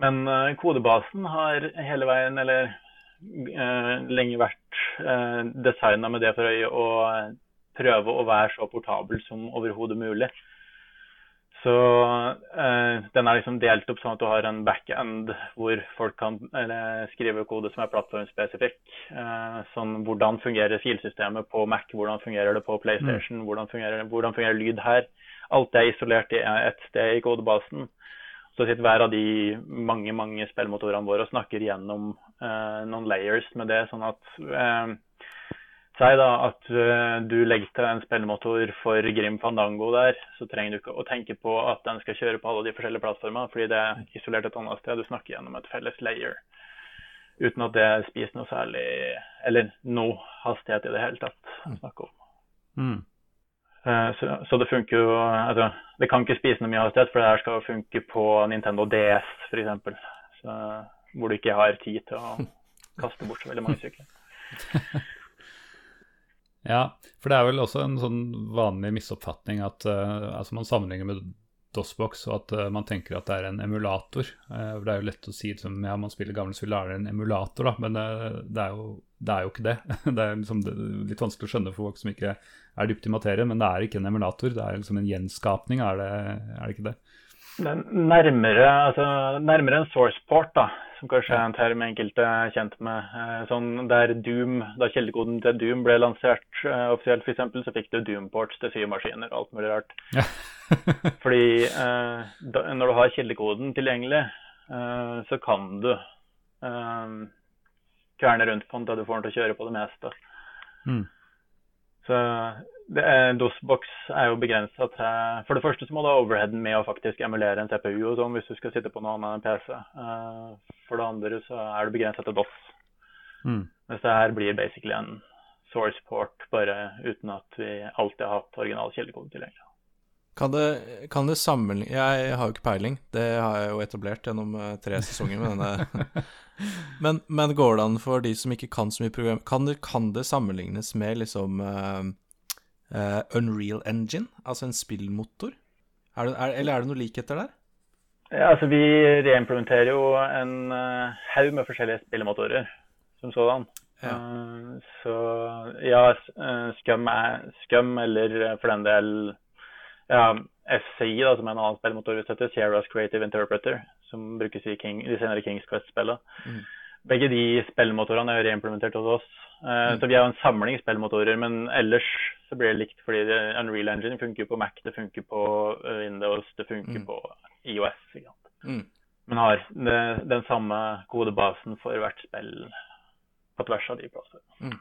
Men kodebasen har hele veien, eller lenge vært uh, designa med det for øye å prøve å være så portabel som overhodet mulig. Så eh, den er liksom delt opp sånn at du har en backend hvor folk kan eller, skrive kode som er plattformspesifikk. Eh, sånn hvordan fungerer filsystemet på Mac, hvordan fungerer det på PlayStation, mm. hvordan, fungerer, hvordan, fungerer, lyd her. Alt er isolert i ett sted i kodebasen. Så sitter hver av de mange mange spillmotorene våre og snakker gjennom eh, noen layers med det, sånn at Si da at uh, du legger til en spillemotor for Grim Fandango der, så trenger du ikke å tenke på at den skal kjøre på alle de forskjellige plattformene, fordi det er isolert et annet sted. Du snakker gjennom et felles layer uten at det spiser noe særlig Eller noe hastighet i det hele tatt å mm. snakke om. Mm. Uh, så, så, det funker jo altså, Det kan ikke spise noe mye hastighet, for det her skal funke på Nintendo DS f.eks. Hvor du ikke har tid til å kaste bort så veldig mange sykler. Ja, for det er vel også en sånn vanlig misoppfatning at uh, altså man sammenligner med DOSBox, og at uh, man tenker at det er en emulator. Uh, det er jo lett å si som ja, man spiller gamle spill, er det en emulator, da. Men det er, jo, det, er jo, ikke det. det er liksom litt vanskelig å skjønne for folk som ikke er dypt i materien, men det er ikke en emulator. Det er liksom en gjenskapning, er det, er det ikke det? Nærmere, altså, nærmere en sourceport, da, som kanskje er en term enkelte er kjent med. Eh, sånn der Doom, Da kildekoden til Doom ble lansert uh, offisielt, f.eks., så fikk du Doom-ports til symaskiner og alt mulig rart. Ja. Fordi da, når du har kildekoden tilgjengelig, så kan du kverne rundt på den til du får den til å kjøre på det meste. Mm. Så DOS-boks er jo begrensa til For det første så må du ha overheaden med å faktisk emulere en CPU og sånn hvis du skal sitte på noe annet enn PC. Uh, for det andre så er det begrensa til DOS. Mm. Mens det her blir basically en source port, bare uten at vi alltid har hatt original kildekode tilgjengelig. Kan det, kan det sammenligne Jeg har jo ikke peiling, det har jeg jo etablert gjennom uh, tre sesonger med denne. men, men, går det an for de som ikke kan så mye program Kan det, kan det sammenlignes med liksom uh, Unreal Engine, altså en spillmotor? Er det, er, eller er det noe likheter der? Ja, altså Vi reimplementerer jo en uh, haug med forskjellige spillemotorer som sådan. Ja. Uh, så ja, Scum, er, Scum eller for den del ja, SCI, da, som er en annen spillemotor vi støtter, Sierras Creative Interpreter, som brukes i King, de senere Kings Quest-spillene. Mm. Begge de spillmotorene er reimplementert hos oss. Uh, mm. Så vi jo en samling spillmotorer, men ellers så blir det likt fordi det, Unreal Engine funker på Mac, det funker på eh, Windows, det funker mm. på IOS. Mm. Men har det, den samme kodebasen for hvert spill på tvers av de plassene.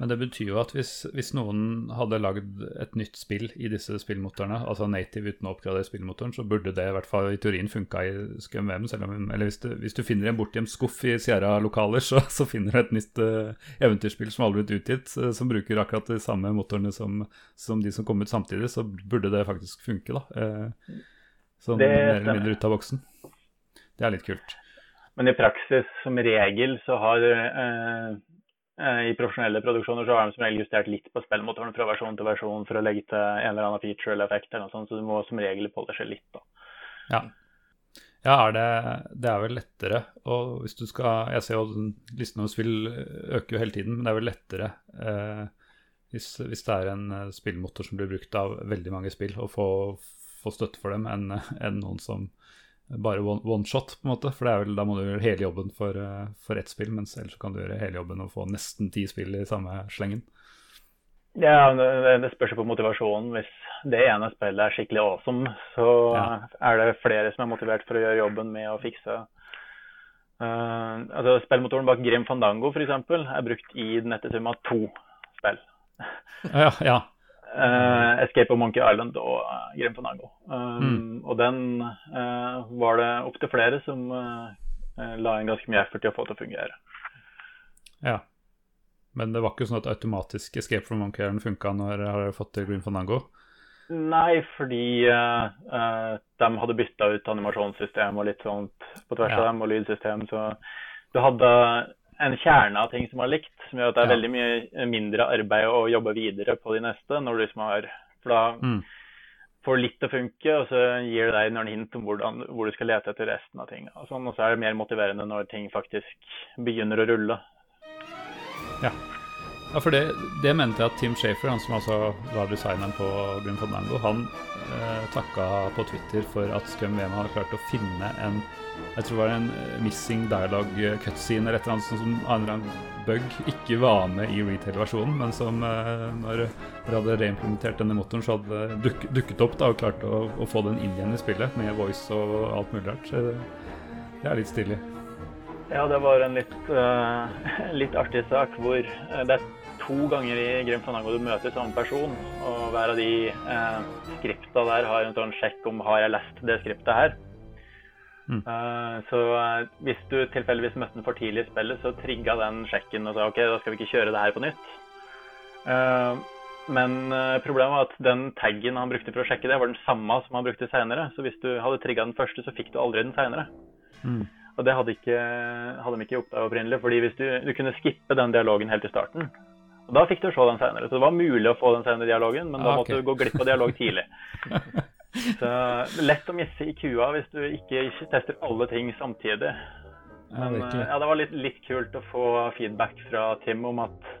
Men det betyr jo at hvis, hvis noen hadde lagd et nytt spill i disse spillmotorene, altså native uten å oppgradere spillmotoren, så burde det i hvert fall i teorien funka i Scum VM. Selv om, eller hvis du, hvis du finner en bortgjemt skuff i Sierra-lokaler, så, så, finner du et nytt uh, eventyrspill som aldri har blitt utgitt, uh, som bruker akkurat de samme motorene som, som, de som kom ut samtidig, så burde det faktisk funke, da. Uh, sånn mer eller mindre ut av boksen. Det er litt kult. Men i praksis, som regel, så har Eh, I profesjonelle produksjoner så har de som regel justert litt på spillmotoren fra versjon til versjon for å legge til en eller annen feature eller effekt, eller noe sånt, så du må som regel polishe litt. da. Ja. Ja, er det, det, er vel lettere og hvis du skal Jeg ser jo listen over spill øker jo hele tiden, men det er vel lettere eh, hvis, hvis, det er en eh, spillmotor som blir brukt av veldig mange spill, å få, få støtte for dem enn en noen som bare one, one, shot, på en måte. For vel, da må du gjøre hele jobben for, uh, for ett spill, mens ellers kan du gjøre hele jobben og få nesten ti spill i samme slengen. Ja, det, det spørs på motivasjonen. Hvis det ene spillet er skikkelig awesome, så ja. er det flere som er motivert for å gjøre jobben med å fikse uh, altså Spillmotoren bak Grim Fandango f.eks. er brukt i den nette sum av to spill. ja, ja. Uh, Escape of Monkey Island og uh, Grim Fandango. Um, mm. Og den uh, var det opptil flere som la inn ganske mye effort i å få til å fungere. Ja. Men det var ikke sånn at automatisk Escape from Monkey Island funka når dere har fått til Grim Fandango? Nei, fordi de hadde bytta ut animasjonssystem og litt sånt på tvers ja. av dem, og lydsystem, så du hadde en kjerne av ting som er likt, som gjør at det er ja. veldig mye mindre arbeid å jobbe videre på de neste. når du liksom har, For da mm. får litt til å funke, og så gir det deg noen hint om hvordan, hvor du skal lete etter resten av ting. Og, sånn, og så er det mer motiverende når ting faktisk begynner å rulle. Ja. Ja, for det, det, mente jeg at Tim Shafer, han som altså var designeren på Grim Fandango, han eh, takka på Twitter for at Scum VM hadde klart å finne en jeg tror det var en eh, missing dialogue eh, cutscene eller et eller annet som en eller annen bug ikke var med i retail-versjonen, men som eh, når dere hadde reimplementert denne motoren, så hadde duk, dukket opp da, og klart å, å, få den inn igjen i spillet med voice og alt mulig rart. Det er litt stilig. Ja, det var en litt, uh, litt artig sak hvor det er to ganger i Grim Fandango du møter samme person, og hver av de uh, skripta der har en sånn sjekk om har jeg lest det skriptet her. Mm. Uh, så uh, hvis du tilfeldigvis møtte den for tidlig i spillet, så trigga den sjekken og sa OK, da skal vi ikke kjøre det her på nytt. Uh, men problemet var at den taggen han brukte for å sjekke det, var den samme som han brukte seinere. Så hvis du hadde trigga den første, så fikk du aldri den seinere. Mm. Og det hadde, ikke, hadde de ikke oppdaga opprinnelig, fordi hvis du, du, kunne skippe den dialogen helt i starten. Og da fikk du se den seinere. Så det var mulig å få den senere dialogen, men da ah, okay. måtte du gå glipp av dialog tidlig. Så lett å misse i kua hvis du ikke, tester alle ting samtidig. Men ja, ja det var litt, litt, kult å få feedback fra Tim om at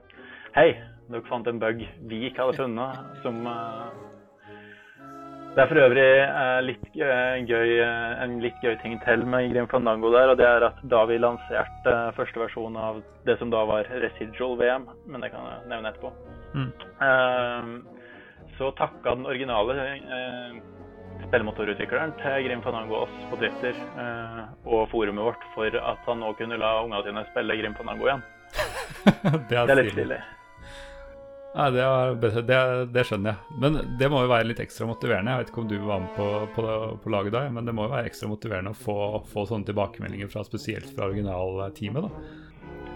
hei, dere fant en bug vi ikke hadde funnet, som uh, Det er for øvrig uh, litt uh, gøy, en litt gøy ting til med Grim Fandango der, og det er at da vi lanserte første versjon av det som da var Residual VM, men det kan jeg nevne etterpå, mm. så takka den originale spillemotorutvikleren til Grim Fanango oss på Twitter eh, og forumet vårt for at han nå kunne la ungene sine spille Grim Fanango igjen. det, er det, er litt stilig. Nei, det, er, det, det, skjønner jeg. Men det må jo være litt ekstra motiverende. Jeg vet ikke om du var med på, på, på laget da, men det må jo være ekstra motiverende å få, få sånne tilbakemeldinger fra spesielt fra originalteamet. da.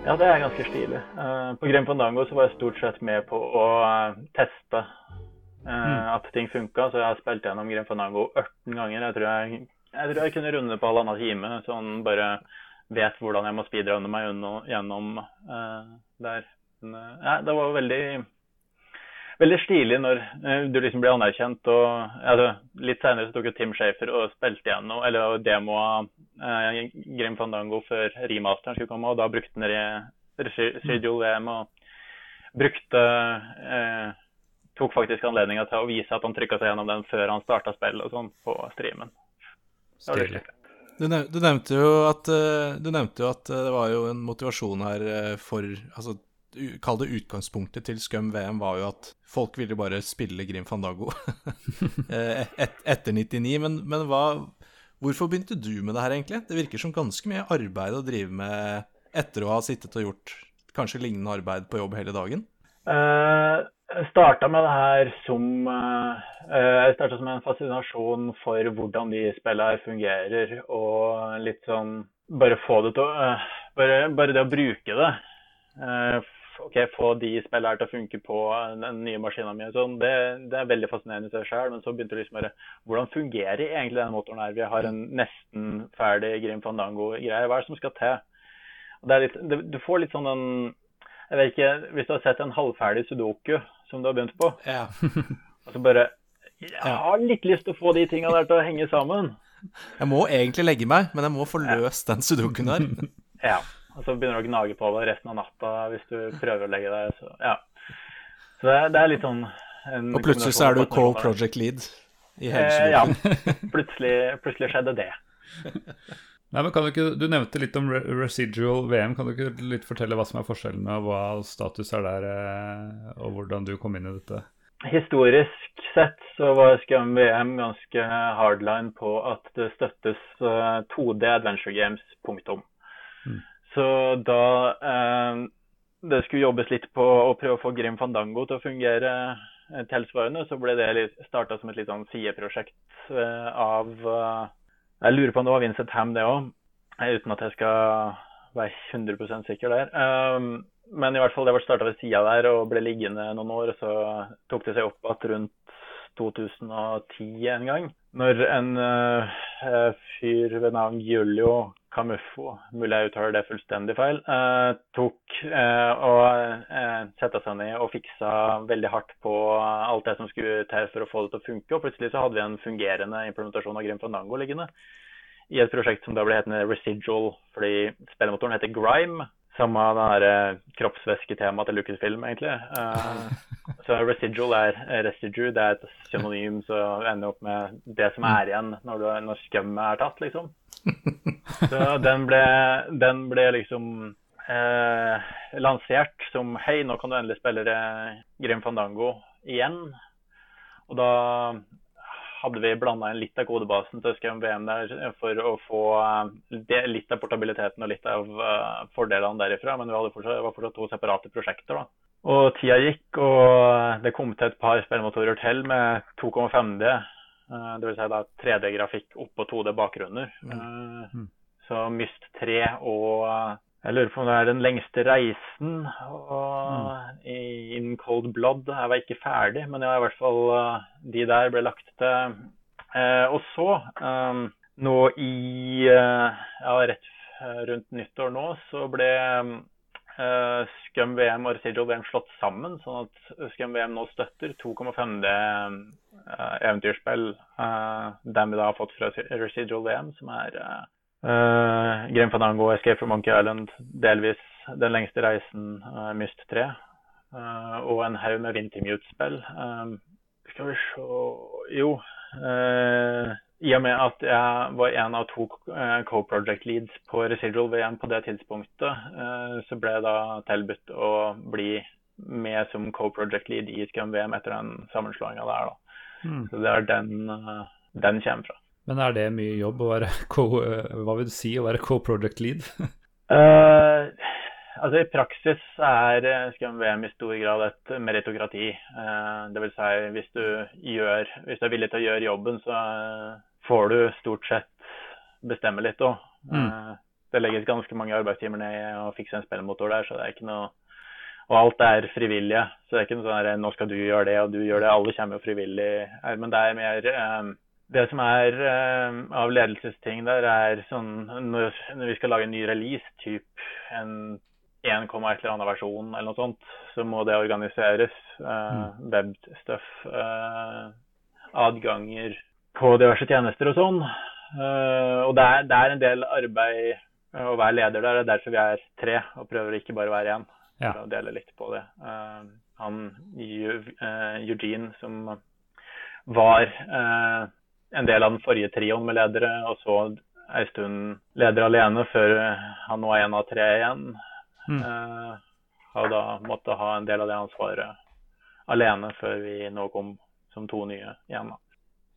Ja, det er ganske stilig. Uh, på Grim Fandango så var jeg stort sett med på å uh, teste mm. at ting funka. Så jeg har spilt gjennom Grim Fandango 18 ganger. Jeg tror jeg, jeg, tror jeg kunne runde på halvannen time. Sånn bare vet hvordan jeg må speedrunne meg gjennom uh, der. Men, uh, ja, det var veldig veldig stilig når du liksom blir anerkjent. og altså, Litt senere så tok jo Tim Shafer og spilte gjennom, eller demoa uh, Grim Fandango før remasteren skulle komme, og da brukte han Residual VM og brukte uh, tok faktisk anledninga til å vise at han trykka seg gjennom den før han starta spillet og sånn på streamen. Det du, nev du, nevnte jo at, eh, du nevnte jo at eh, det var jo en motivasjon her eh, for altså, Kall det utgangspunktet til Scum VM var jo at folk ville bare spille Grim Fandago et, etter 99. Men, men hva, hvorfor begynte du med det her, egentlig? Det virker som ganske mye arbeid å drive med etter å ha sittet og gjort kanskje lignende arbeid på jobb hele dagen? Jeg starta med det her som Jeg starta som en fascinasjon for hvordan de spillene fungerer, og litt sånn Bare få det til å bare, bare, det å bruke det. ok, Få de spillene til å funke på den nye maskina mi. Sånn, det, det, er veldig fascinerende i seg sjøl. Men så begynte det liksom bare Hvordan fungerer egentlig den motoren her? Vi har en nesten ferdig Grim Fandango-greie. Hva er det som skal til? Litt, det, du får litt sånn en jeg vet ikke, Hvis du har sett en halvferdig sudoku som du har begynt på, ja. og så bare Jeg har litt lyst til å få de tinga der til å henge sammen. Jeg må egentlig legge meg, men jeg må få løst den sudokuen der. ja. Og så begynner du å gnage på det resten av natta hvis du prøver å legge deg. Så, ja. så det, er, det er litt sånn Og plutselig så er du Call Project Lead i hele eh, Ja. Plutselig, plutselig skjedde det. Nei, men kan Du ikke, du nevnte litt om residual VM. Kan du ikke litt fortelle hva som er forskjellene, og hva status er der, eh, og hvordan du kom inn i dette? Historisk sett så var Scam VM ganske hardline på at det støttes 2D eh, Adventure Games, punktum. Mm. Så da eh, det skulle jobbes litt på å prøve å få Grim Fandango til å fungere eh, tilsvarende, så ble det starta som et litt sånn sideprosjekt eh, av jeg lurer på om det var Vincent Ham, det òg, uten at jeg skal være 100 sikker der. Um, men i hvert fall det ble starta ved sida der og ble liggende noen år. Så tok det seg opp igjen rundt 2010 en gang. Når en uh, fyr ved navn Giulio Camuffo, mulig jeg uttaler det fullstendig feil, eh, tok eh, og eh, sette seg ned og fiksa veldig hardt på alt det som skulle til for å få det til å funke. Og plutselig så hadde vi en fungerende implementasjon av Grim Fandango liggende i et prosjekt som da ble hetende Residual, fordi spillemotoren heter Grime. Samme den kroppsvæsketemaet til Lucasfilm, egentlig. så residual er residue. Det er et synonym som ender opp med det som er igjen når, når skummet er tatt, liksom. Så den ble, den ble liksom eh, lansert som Hei, nå kan du endelig spille Grim Fandango igjen. Og da hadde vi blanda inn litt av kodebasen til SKM VM der for å få eh, det, litt av portabiliteten og litt av uh, fordelene derifra. Men fortsatt, var fortsatt to separate prosjekter. da. Og tida gikk, og det kom til et par spillmotorer til med 2,5D. Uh, Dvs. Si da 3D-grafikk oppå 2D-bakgrunner. Uh, mm. Så Myst 3 og jeg lurer på om det er den lengste reisen og mm. in Cold Blood. Jeg var ikke ferdig, men ja, i hvert fall de der ble lagt til. Eh, og så, nå i ja, rett rundt nyttår nå, så ble Scum VM og Residual VM slått sammen, sånn at Scum VM nå støtter 2,5D uh, eventyrspill. de vi da har fått fra Residual VM, som er Uh, Grim Fandango, Escape from Monkey Island, delvis Den lengste reisen, uh, Myst 3. Uh, eh, og en haug med Wintermute-spill. Uh, skal vi se Jo. Uh, I og med at jeg var en av to co-project leads på Residual VM på det tidspunktet, så ble jeg da tilbudt å bli med som co-project lead i Scrum VM etter den sammenslåinga der. da. Mm. Så det er den den kommer fra. Men er det mye jobb å være co, hva vil du si å være co-project lead? uh, altså I praksis er Scrum VM i stor grad et meritokrati. Uh, Dvs. Si, hvis du, gjør, hvis du er villig til å gjøre jobben, så får du stort sett bestemme litt òg. Mm. Det legges ganske mange arbeidstimer ned i å fikse en spillmotor der, så det er ikke noe og alt er frivillige. Så det er ikke noe sånn at nå skal du gjøre det, og du gjør det. Alle kommer jo frivillig. Men det er mer det som er uh, av ledelsesting der, er sånn når, når, vi skal lage en ny release, typ en 1, et eller annet versjon eller noe sånt, så må det organiseres. Uh, mm. Webstuff, uh, adganger på diverse tjenester og sånn. Uh, og det er, det er, en del arbeid å være leder der. Det er derfor vi er tre og prøver ikke bare å være én. Ja. For å dele litt på det. han Eugene som var en del av den forrige trioen med ledere, og så ei stund leder alene før han nå er en av tre igjen. Mm. Eh, har da måttet ha en del av det ansvaret alene før vi nå kom som to nye igjen. Da.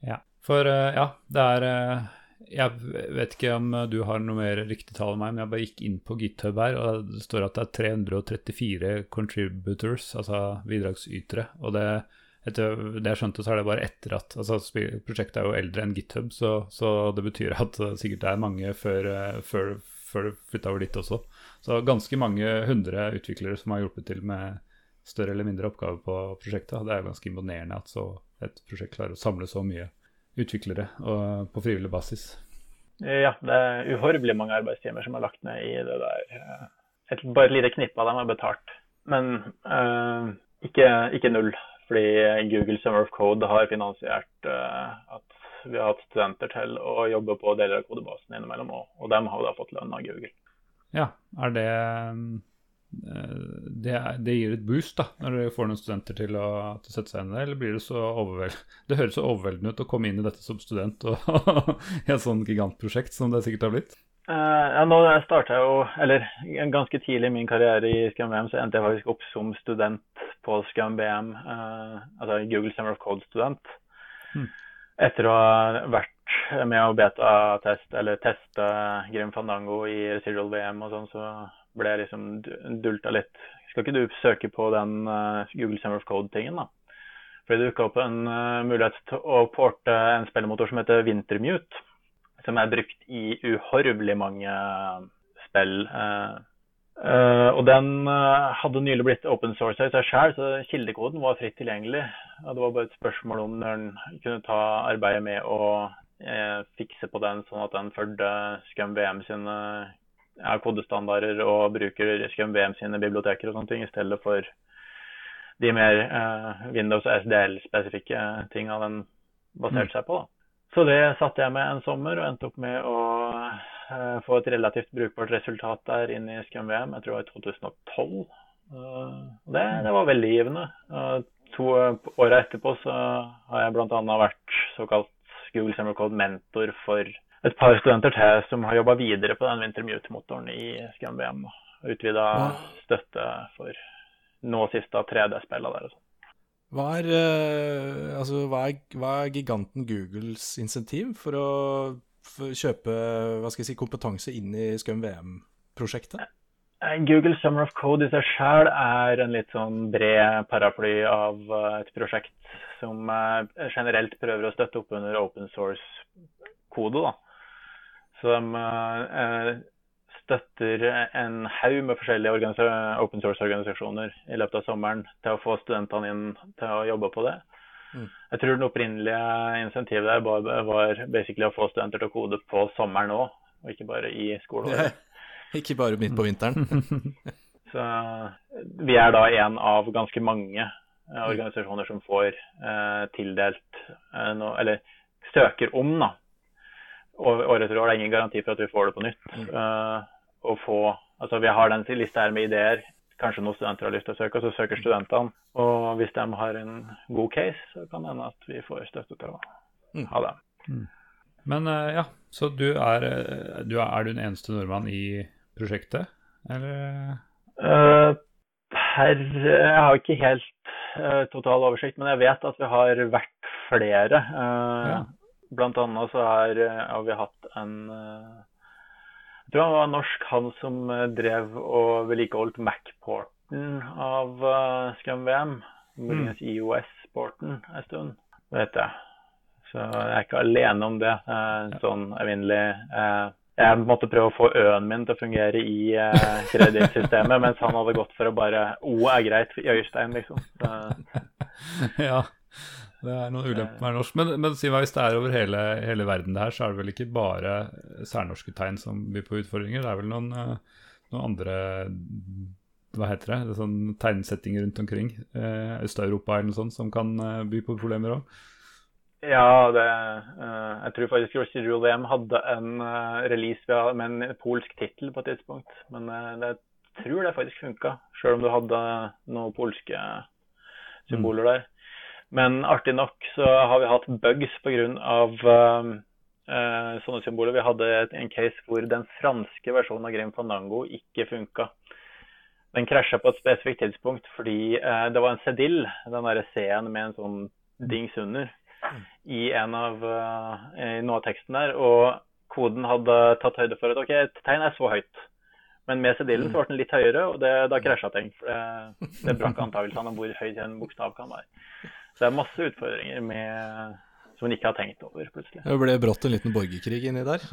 Ja, for uh, ja, det er uh, Jeg vet ikke om du har noe mer riktig tall enn meg, men jeg bare gikk inn på GitHub her, og det står at det er 334 contributors, altså bidragsytere. Og det, etter det jeg skjønte, så er det bare etter at altså Prosjektet er jo eldre enn GitHub, så, så det betyr at det sikkert er mange før, før, før det flytta over dit også. Så ganske mange hundre utviklere som har hjulpet til med større eller mindre oppgaver på prosjektet. Det er ganske imponerende at et prosjekt klarer å samle så mye utviklere på frivillig basis. Ja, det er uhorvelig mange arbeidstimer som er lagt ned i det der. Et, bare et lite knippe av dem er betalt. Men øh, ikke, ikke, null, fordi Google Summer of Code har finansiert øh, at vi har hatt studenter til å jobbe på deler av kodebasen innimellom, og, og dem har da fått lønn av Google. Ja, er det det, det, gir et boost da, når du får noen studenter til å, til å sette seg inn i det, eller blir det så overveldende Det høres så overveldende ut å komme inn i dette som student og i et sånt gigantprosjekt som det sikkert har blitt? Uh, ja, nå starta jeg jo, eller Ganske tidlig i min karriere i ScumVM så endte jeg faktisk opp som student på ScumVM, uh, eh, altså Google Summer of Code-student. Hmm. Etter å ha vært med å beta-teste eller teste Grim Fandango i Residual VM og sånn, så ble jeg liksom dulta litt. Skal ikke du søke på den uh, Google Summer of Code-tingen, da? Fordi det dukka opp en uh, mulighet til å porte en spillemotor som heter Wintermute. Som er brukt i uhorvelig mange spill. Uh, og den hadde nylig blitt open source i seg sjøl, så kildekoden var fritt tilgjengelig. Og det var bare et spørsmål om når en kunne ta arbeidet med å fikse på den, sånn at den fulgte Scum VM sine ja, kodestandarder og bruker ScumVM sine biblioteker og sånne ting, i stedet for de mer eh, Windows og SDL-spesifikke tinga den baserte mm. seg på. Da. Så det satte jeg med en sommer og endte opp med å eh, få et relativt brukbart resultat der inn i ScumVM. Jeg tror det var i 2012. Uh, det, det, var veldig givende. Uh, to åra etterpå så har jeg bl.a. vært såkalt Google Summer Code mentor for et par studenter til som har jobba videre på den Wintermute-motoren i ScumVM. Utvida støtte for nå siste 3D-spillene der. Hva er, uh, altså, hva, er, hva er, giganten Googles insentiv for å for kjøpe si, kompetanse inn i ScumVM-prosjektet? Eh, Google Summer of Code i seg sjøl er en litt sånn bred paraply av eh, et prosjekt som generelt prøver å støtte opp under open source-kode. Så de eh, støtter en haug med forskjellige open source-organisasjoner i løpet av sommeren til å få studentene inn til å jobbe på det. Mm. Jeg tror den opprinnelige insentivet der var, var basically å få studenter til å kode på sommeren òg, og ikke bare i skoleåret. Ikke bare midt på vinteren. Så vi er da en av ganske mange eh, organisasjoner som får eh, tildelt eh, noe, eller søker om da, år etter år. Det er ingen garanti for at vi får det på nytt. Mm. Uh, få, altså vi har den lista her med ideer. Kanskje noen studenter har lyst til å søke, og så søker studentene. Og hvis de har en god case, så kan det hende at vi får støtte til å mm. ha det. Mm. Men uh, ja, så du er, eh, du er, er, du den eneste nordmann i prosjektet, eller? Uh, per Jeg har ikke helt uh, total oversikt, men jeg vet at vi har vært flere. Uh, ja. Blant annet så har, eh, har vi hatt en eh, Jeg tror han var norsk, han som eh, drev og vedlikeholdt Mac-porten av ScumVM. Muligens mm. IOS-porten en stund, vet jeg. Så jeg er ikke alene om det. Sånn evinnelig jeg måtte prøve å få ø-en min til å fungere i eh, kredittsystemet, mens han hadde gått for å bare O er greit i Øystein, liksom. Ja. Det er noen ulemper med norsk. Men, men si meg, hvis det er over hele, hele, verden det her, så er det vel ikke bare særnorske tegn som byr på utfordringer? Det er vel noen, eh, noen andre hva heter det, det er sånn tegnsettinger rundt omkring. Eh, Øst-Europa eller noe sånt som kan eh, by på problemer òg? Ja, det, uh, jeg tror faktisk Residual VM hadde en uh, release med en polsk tittel på et tidspunkt. Men uh, det, jeg tror det faktisk funka, sjøl om du hadde noen polske symboler mm. der. Men artig nok så har vi hatt bugs pga. Uh, uh, sånne symboler. Vi hadde en case hvor den franske versjonen av Grim Fandango ikke funka. Den krasja på et spesifikt tidspunkt fordi det var en sedill, den derre C-en med en sånn dings under, i, en av, uh, i noe av teksten der. Og koden hadde tatt høyde for at ok, et tegn er så høyt. Men med sedilen så ble den litt høyere, og det, da krasja ting. For det, det brakk antakelsene om hvor høy en bokstav kan være. Så det er masse utfordringer med, som en ikke har tenkt over, plutselig. Det ble brått en liten borgerkrig inni der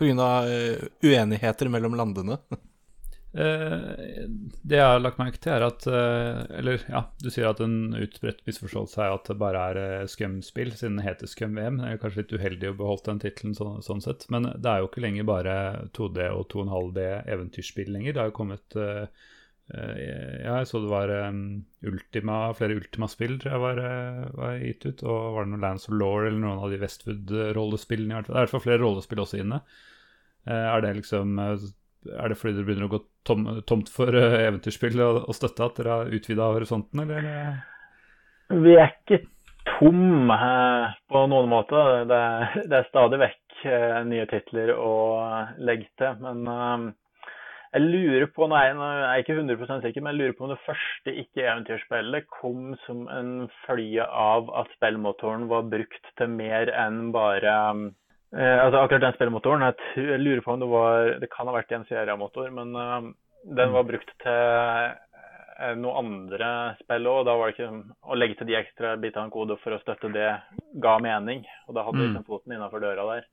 pga. uh, uenigheter mellom landene. Eh, det jeg har lagt merke til, er at eh, Eller ja, du sier at en utbredt misforståelse er at det bare er eh, Scum-spill, siden det heter Scum-VM. Det er kanskje litt uheldig å beholde den tittelen sånn, sånn, sett. Men det er jo ikke lenger bare 2D og 2,5D eventyrspill lenger. Det har jo kommet Ja, jeg så det var Ultima, flere Ultima-spill tror jeg var, var, gitt ut. Og var det noe Lands of Law eller noen av de Westwood-rollespillene? Det er i hvert fall flere rollespill også inne. er det liksom er det fordi dere begynner å gå tom, tomt for uh, eventyrspill og, og, støtte at dere har utvida horisonten, eller? Vi er ikke tom eh, på noen måte. Det, det er stadig vekk eh, nye titler å legge til. Men jeg lurer på, nei, jeg er ikke 100 sikker, men jeg lurer på om det første ikke-eventyrspillet kom som en følge av at spillmotoren var brukt til mer enn bare um, Eh, altså Akkurat den spillmotoren, jeg, jeg, lurer på om det var Det kan ha vært en Sierra-motor, men uh, den var brukt til uh, noen andre spill òg. Da var det ikke å legge til de ekstra bitene av kode for å støtte det ga mening. Og da hadde vi mm. liksom foten innafor døra der.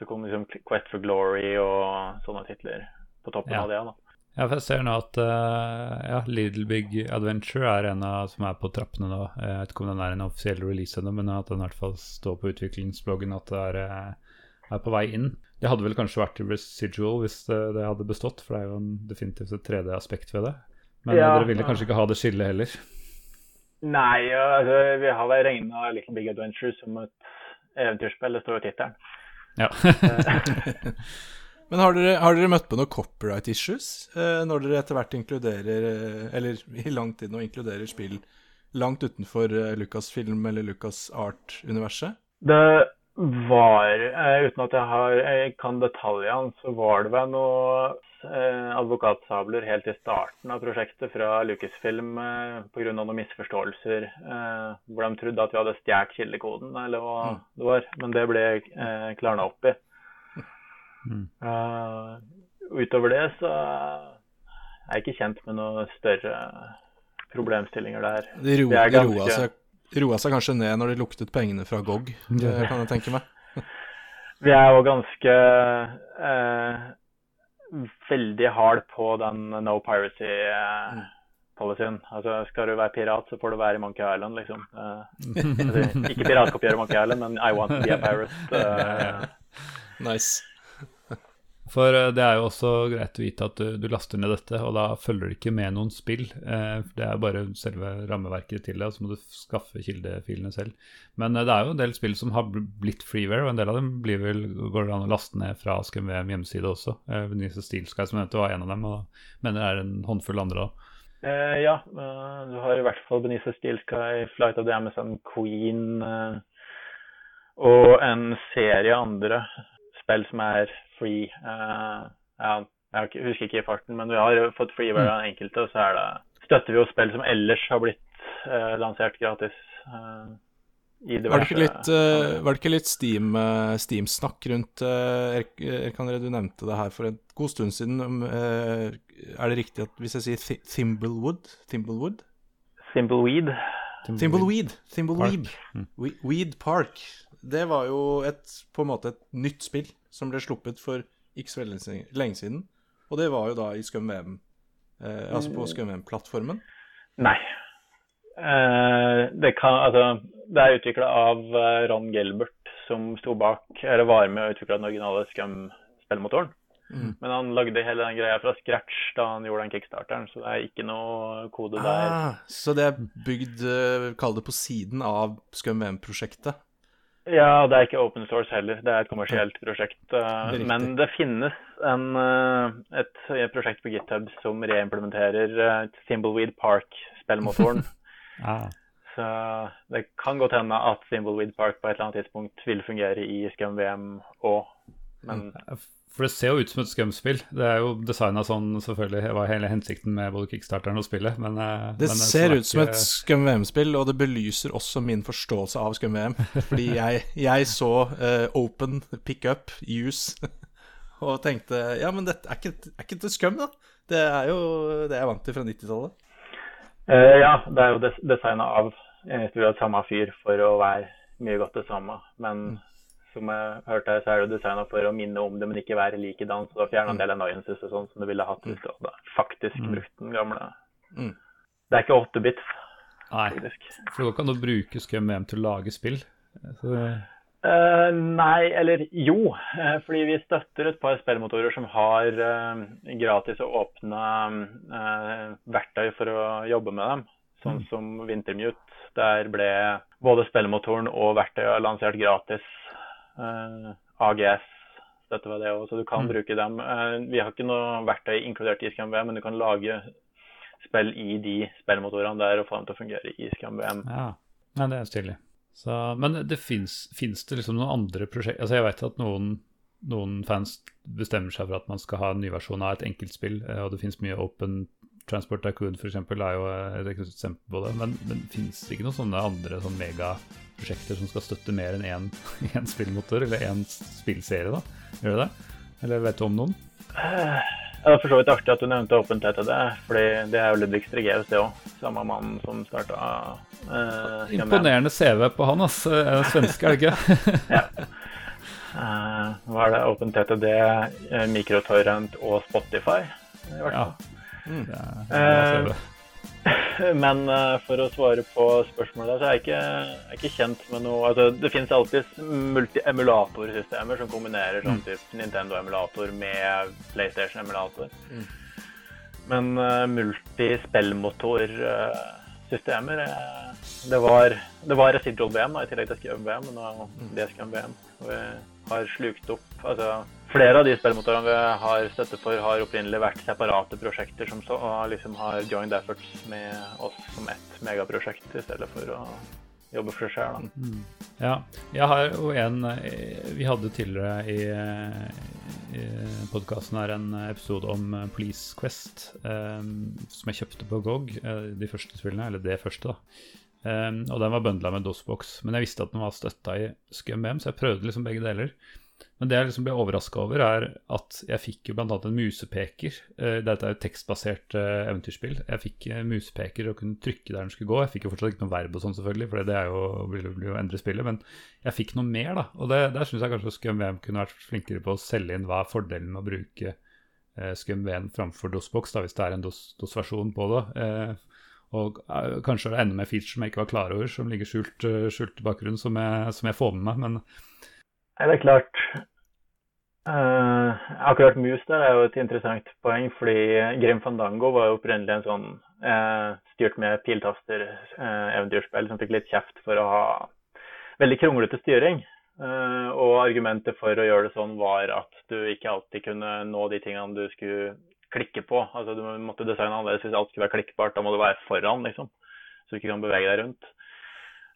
Så kom liksom Quest for Glory og sånne titler på toppen ja. av det. da. Ja, for jeg ser nå at uh, ja, Little Big Adventure er en av som er på trappene nå. Jeg vet ikke om den er en offisiell release ennå, men at den i hvert fall står på utviklingsbloggen at det er uh, er på vei inn. Det hadde vel kanskje vært residual hvis det hadde bestått, for det er jo en definitivt et 3D-aspekt ved det. Men ja, dere ville kanskje ikke ha det skillet heller? Nei, altså, vi har vel regna Little Big Adventure som et eventyrspill. Det står jo i tittelen. Ja. Men har dere, har dere, møtt på noen copyright issues eh, når dere etter hvert inkluderer, eh, eller i lang tid nå inkluderer spill langt utenfor eh, Lucasfilm eller Lucas Art-universet? Det var, eh, uten at jeg, har, jeg kan detaljene, så var det vel noe eh, advokatsabler helt i starten av prosjektet fra Lucasfilm eh, pga. noen misforståelser. Eh, hvor de trodde at vi hadde stjålet kildekoden, eller hva mm. det var. Men det ble eh, klarna opp i. Mm. Uh, utover det så er jeg ikke kjent med noen større problemstillinger der. Det ro, de roa seg roa seg kanskje ned når de luktet pengene fra GOG, det kan jeg tenke meg. Vi er jo ganske eh, veldig hard på den no piracy-policyen. Eh, altså, skal du være pirat, så får du være i Monkey Island, liksom. Eh, altså, ikke piratkopiere Monkey Island, men I want to be a pirate. Eh. nice. For eh, det er jo også greit å vite at du, du, laster ned dette, og da følger det ikke med noen spill. Eh, det er bare selve rammeverket til det, og så må du skaffe kildefilene selv. Men eh, det er jo en del spill som har blitt freeware, og en del av dem blir vel, går det an å laste ned fra SkumVM hjemmeside også. Eh, Venise Steelsky som nevnte var en av dem, og mener det er en håndfull andre òg. Eh, ja, uh, du har i hvert fall Benice Steelsky, Flight of the Amazon Queen uh, og en serie andre spill som er free. Uh, ja, jeg husker ikke i farten, men vi har fått free hver gang enkelte. Og så er det, støtter vi jo spill som ellers har blitt uh, lansert gratis. Uh, var det ikke litt, uh, var det ikke litt Steam, uh, Steam-snakk rundt uh, Erik André, du nevnte det her for en god stund siden. Um, uh, er det riktig at hvis jeg sier th Thimblewood Thimblewood? Thimbleweed. Thimbleweed. Thimbleweed. Park. Mm. Weed Park. Det var jo et, på en måte et nytt spill som ble sluppet for ikke så veldig lenge siden. Og det var jo da i ScumVM, eh, altså på ScumVM-plattformen. Nei. Eh, det, kan, altså, det er utvikla av eh, Ron Gelbert, som sto bak, eller var med og utvikla den originale Scum-spillmotoren. Mm. Men han lagde hele den greia fra scratch da han gjorde den kickstarteren, så det er ikke noe kode ah, der. Så det er bygd, eh, kall det på siden av ScumVM-prosjektet? Ja, det er ikke open source heller. Det er et kommersielt prosjekt. Det men det finnes en, uh, et, et, prosjekt på GitHub som reimplementerer uh, Thimbleweed Park-spillmotoren. ah. Så det kan godt hende at Thimbleweed Park på et eller annet tidspunkt vil fungere i ScumVM òg. Men For det ser jo ut som et Scum-spill. Det er jo designa sånn, selvfølgelig. Det var hele hensikten med både kickstarteren og spillet, men eh, Det men ser er ut som et Scum VM-spill, og det belyser også min forståelse av Scum VM. Fordi jeg, jeg så uh, open, pick up, use, og tenkte ja, men dette er ikke, er ikke det Scum, da? Det er jo det jeg er vant til fra 90-tallet. Uh, ja, det er jo des designa av i stor grad samme fyr for å være mye godt det samme. Men som jeg hørte her, så er det designa for å minne om det, men ikke være likedan. Så da fjerna en del annoyances og sånn som du ville hatt hvis du hadde faktisk brukt den gamle. Mm. Det er ikke 8-bits. Nei, faktisk. for det går ikke an å bruke Scum VM til å lage spill. Så, Uh, nei, eller jo. Uh, fordi vi støtter et par spillmotorer som har uh, gratis og åpne verktøy for å jobbe med dem. Sånn som Wintermute. Der ble både spillmotoren og verktøyet lansert gratis. Eh, AGS støtter vi det òg, så du kan Mm. bruke dem. Eh, vi har ikke noe verktøy inkludert i ScumVM, men du kan lage spill i de spillmotorene der og få dem til å fungere i ScumVM. ja. ja, det er stilig. Så, men det fins det liksom noen andre prosjekter Altså, jeg vet at noen, noen fans bestemmer seg for at man skal ha en ny versjon av et enkeltspill, eh, og det fins mye Open Transport Tycoon f.eks. er jo et eksempel på det. Men, men fins det ikke noen sånne andre sånn megaprosjekter som skal støtte mer enn én, én spillmotor, eller én spillserie, da? Gjør det det? Eller vet du om noen? Ja, Det er for så vidt artig at du nevnte OpenTTD, fordi det er jo Ludvig Strigeus, det òg. Samme mann som starta eh, Imponerende CV på han, ass. Er det svenske, er det ikke? Ja. Eh, hva er det? OpenTTD, TTD, Microtorrent og Spotify, i hvert ja. fall. Det er, det er Men eh, for å svare på spørsmålet, så er jeg ikke, jeg er ikke kjent med noe altså, Det finnes alltid multi-emulatorsystemer som kombinerer sånn type Nintendo-emulator med PlayStation-emulator. Mm. Men uh, multispillmotorsystemer uh, det, var, det var Residual VM da, i tillegg til Scum VM, men nå er det Scum VM. Og vi har slukt opp altså, Flere av de spillmotorene vi har støtte for, har opprinnelig vært separate prosjekter som så, og liksom har joined efforts med oss som ett megaprosjekt, i stedet for å jobbe for seg sjøl. Ja, jeg har jo en eh, Vi hadde tidligere i, i podkasten her en episode om eh, Police Quest, eh, som jeg kjøpte på GOG, eh, de første spillene, eller det første, da. Eh, og den var bøndla med DOSBox, men jeg visste at den var støtta i Scum VM, så jeg prøvde liksom begge deler. Men det jeg liksom ble overraska over, er at jeg fikk jo bl.a. en musepeker. Eh, Dette er jo tekstbasert eh, eventyrspill. Jeg fikk eh, musepeker og kunne trykke der den skulle gå. Jeg fikk jo fortsatt ikke noe verb og sånn, selvfølgelig, for det er jo, vil jo- endre spillet. Men jeg fikk noe mer, da. Og det, der syns jeg kanskje Scum VM kunne vært flinkere på å selge inn hva er fordelen med å bruke eh, Scum VM framfor DOSBox, da, hvis det er en DOS- DOS-versjon på det. Og eh, kanskje det enda mer feature som jeg ikke var klar over, som ligger skjult, eh, skjult i bakgrunnen, som jeg, som jeg får med meg. Men Nei, det er klart. Uh, akkurat mus der er jo et interessant poeng, fordi Grim Fandango var jo opprinnelig en sånn uh, styrt med piltaster-eventyrspill som fikk litt kjeft for å ha veldig kronglete styring. Og argumentet for å gjøre det sånn var at du ikke alltid kunne nå de tingene du skulle klikke på. Altså Du måtte designe annerledes hvis alt skulle være klikkbart. Da må du være foran, liksom. Så du ikke kan bevege deg rundt.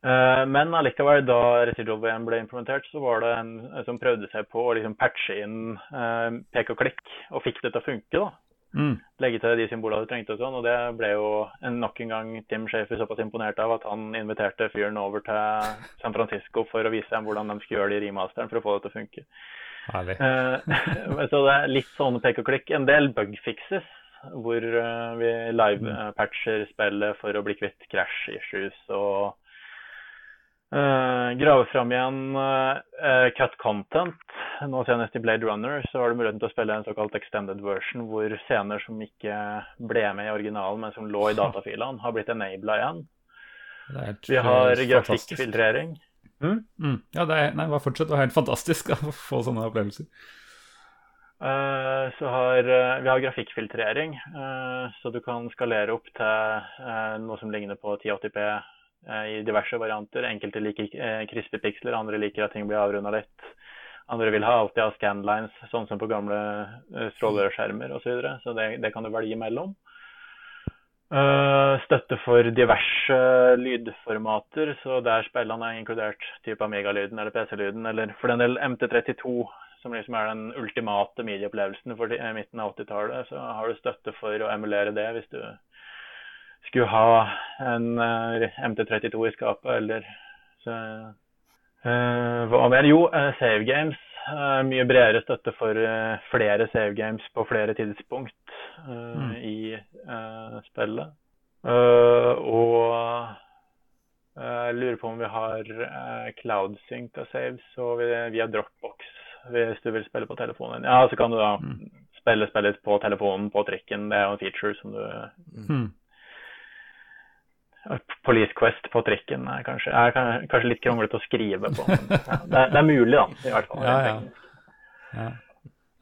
Eh, Men allikevel, da Residual VM ble implementert, så var det en som prøvde seg på å liksom patche inn eh, pek og klikk, og fikk det til å funke. da. mm, Legge til de symbolene du trengte og sånn. Og det ble jo en, nok en gang Tim Shafer såpass imponert av at han inviterte fyren over til San Francisco for å vise dem hvordan de skulle gjøre det i remasteren for å få det til å funke. Eh, så det er litt sånne pek og klikk. En del bugfixes hvor eh, vi live-patcher spillet for å bli kvitt crash issues og eh, grave fram igjen eh, cut content. Nå senest i Blade Runner så var det muligheten til å spille en såkalt extended version hvor scener som ikke ble med i originalen, men som lå i datafilene, har blitt enabla igjen. Vi har eh, grafikkfiltrering. Mm. Ja, det er, nei, bare fortsett. Det var helt fantastisk å få sånne opplevelser. Uh, så har uh, vi har grafikkfiltrering, uh, så du kan skalere opp til noe som ligner på 1080p eh, i diverse varianter. Enkelte liker uh, piksler, andre liker at ting blir avrunda litt. Andre vil ha alltid ha scanlines, sånn som på gamle strålerørskjermer osv. Så, videre. så det, det kan du velge mellom. Eh, støtte for diverse lydformater, så der spillene er inkludert type Amiga-lyden eller PC-lyden, eller for den del MT32, som liksom er den ultimate medieopplevelsen for de- midten av 80-tallet, så har du støtte for å emulere det hvis du skulle ha en eh, MT32 i skapet, eller så, uh, Hva mer? Jo, uh, save games. Eh, mye bredere støtte for eh, flere save games på flere tidspunkt mm. i eh, spillet. Eh, og eh, jeg lurer på om vi har cloud-sync av saves og vi, via Dropbox hvis du vil spille på telefonen. Ja, så kan du da spille spillet på telefonen på trikken. Det er jo en feature som du Hmm. Police Quest på trikken er kanskje, er kanskje litt kronglete å skrive på. Men, det, er, det er mulig, da. I hvert fall. Ja, ja.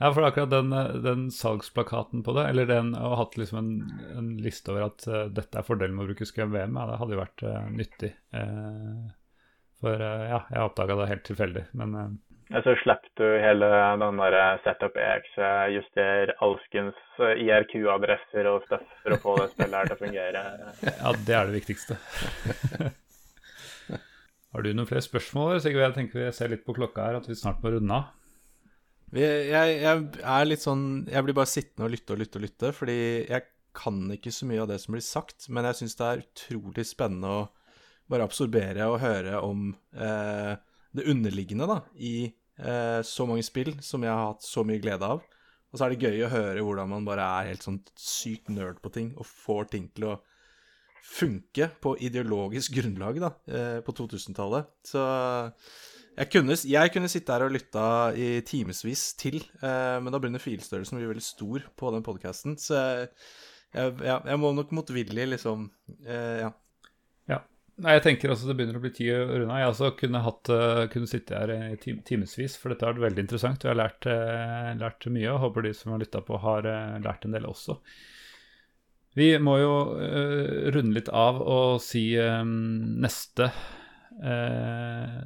Ja. for akkurat den, den salgsplakaten på det, eller den å ha hatt liksom en, en liste over at uh, dette er fordelen med å bruke Scum VM, ja, det hadde jo vært uh, nyttig. Uh, for ja, jeg oppdaga det helt tilfeldig, men Så slipper du hele den der setup EX, juster alskens eh, IRQ-adresser og stuff for å få det spillet her til å fungere. ja, det er det viktigste. Har du noen flere spørsmål? Sigurd? Jeg tenker vi ser litt på klokka her, at vi snart må runde av. Jeg, jeg er litt sånn Jeg blir bare sittende og lytte og lytte og lytte, fordi jeg kan ikke så mye av det som blir sagt, men jeg syns det er utrolig spennende å bare absorbere og høre om eh, det underliggende da, i eh, så mange spill som jeg har hatt så mye glede av. Og så er det gøy å høre hvordan man bare er helt sånn sykt nerd på ting og får ting til å funke på ideologisk grunnlag da, eh, på 2000-tallet. Så jeg kunne, jeg kunne sitte her og lytta i timevis til, eh, men da begynner filstørrelsen å bli veldig stor på den podkasten. Så jeg, jeg, jeg, må nok motvillig liksom Ja. Nei, jeg tenker også det begynner å bli tid å runde. Jeg altså kunne, hatt, eh, kunne sitte her i tim timevis, for dette har vært veldig interessant. Jeg har lært, eh, lært mye, og håper de som har lytta på, har eh, lært en del også. Vi må jo uh, runde litt av og si um, neste uh,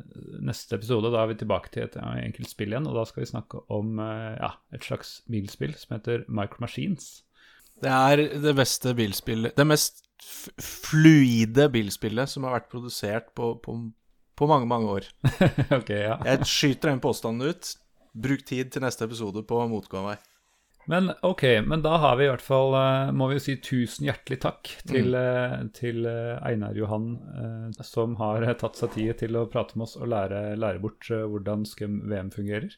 Neste episode, da er vi tilbake til et enkelt spill igjen. Og da skal vi snakke om uh, ja, et slags bilspill som heter Micro Machines. Det er det beste bilspillet Det mest fluide bilspillet som har vært produsert på, på, på mange, mange år. ok, ja. Jeg skyter den påstanden ut. Bruk tid til neste episode på å motgå meg. Men ok, men da har vi i hvert fall eh, Må vi jo si tusen hjertelig takk til, mm. til eh, Einar Johan, eh, som har eh, tatt seg tid til å prate med oss og lære, lære bort eh, hvordan Skum VM fungerer.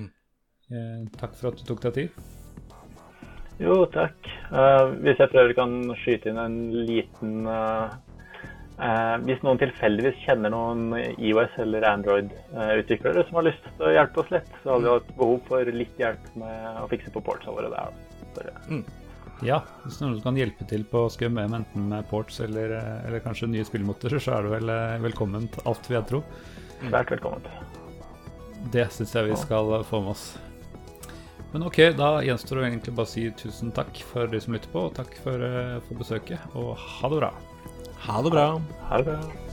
Mm. takk for at du tok deg tid. Jo, takk. Uh, hvis jeg prøver kan skyte inn en liten uh, uh, Hvis noen tilfeldigvis kjenner noen IOS- eller Android-utviklere som har lyst til å hjelpe oss litt, så hadde vi hatt behov for litt hjelp med å fikse på portsa våre der. da. mm. Ja, hvis noen kan hjelpe til på Skum M, enten med ports eller, eller kanskje nye spillmotorer, så er du vel velkomment, alt vil jeg tro. Svært velkomment. Det syns jeg vi skal få med oss. Men ok, da gjenstår det egentlig bare å si tusen takk for de som lytter på, og takk for, eh, for besøket, og ha det bra. Ha det bra. Ha det bra.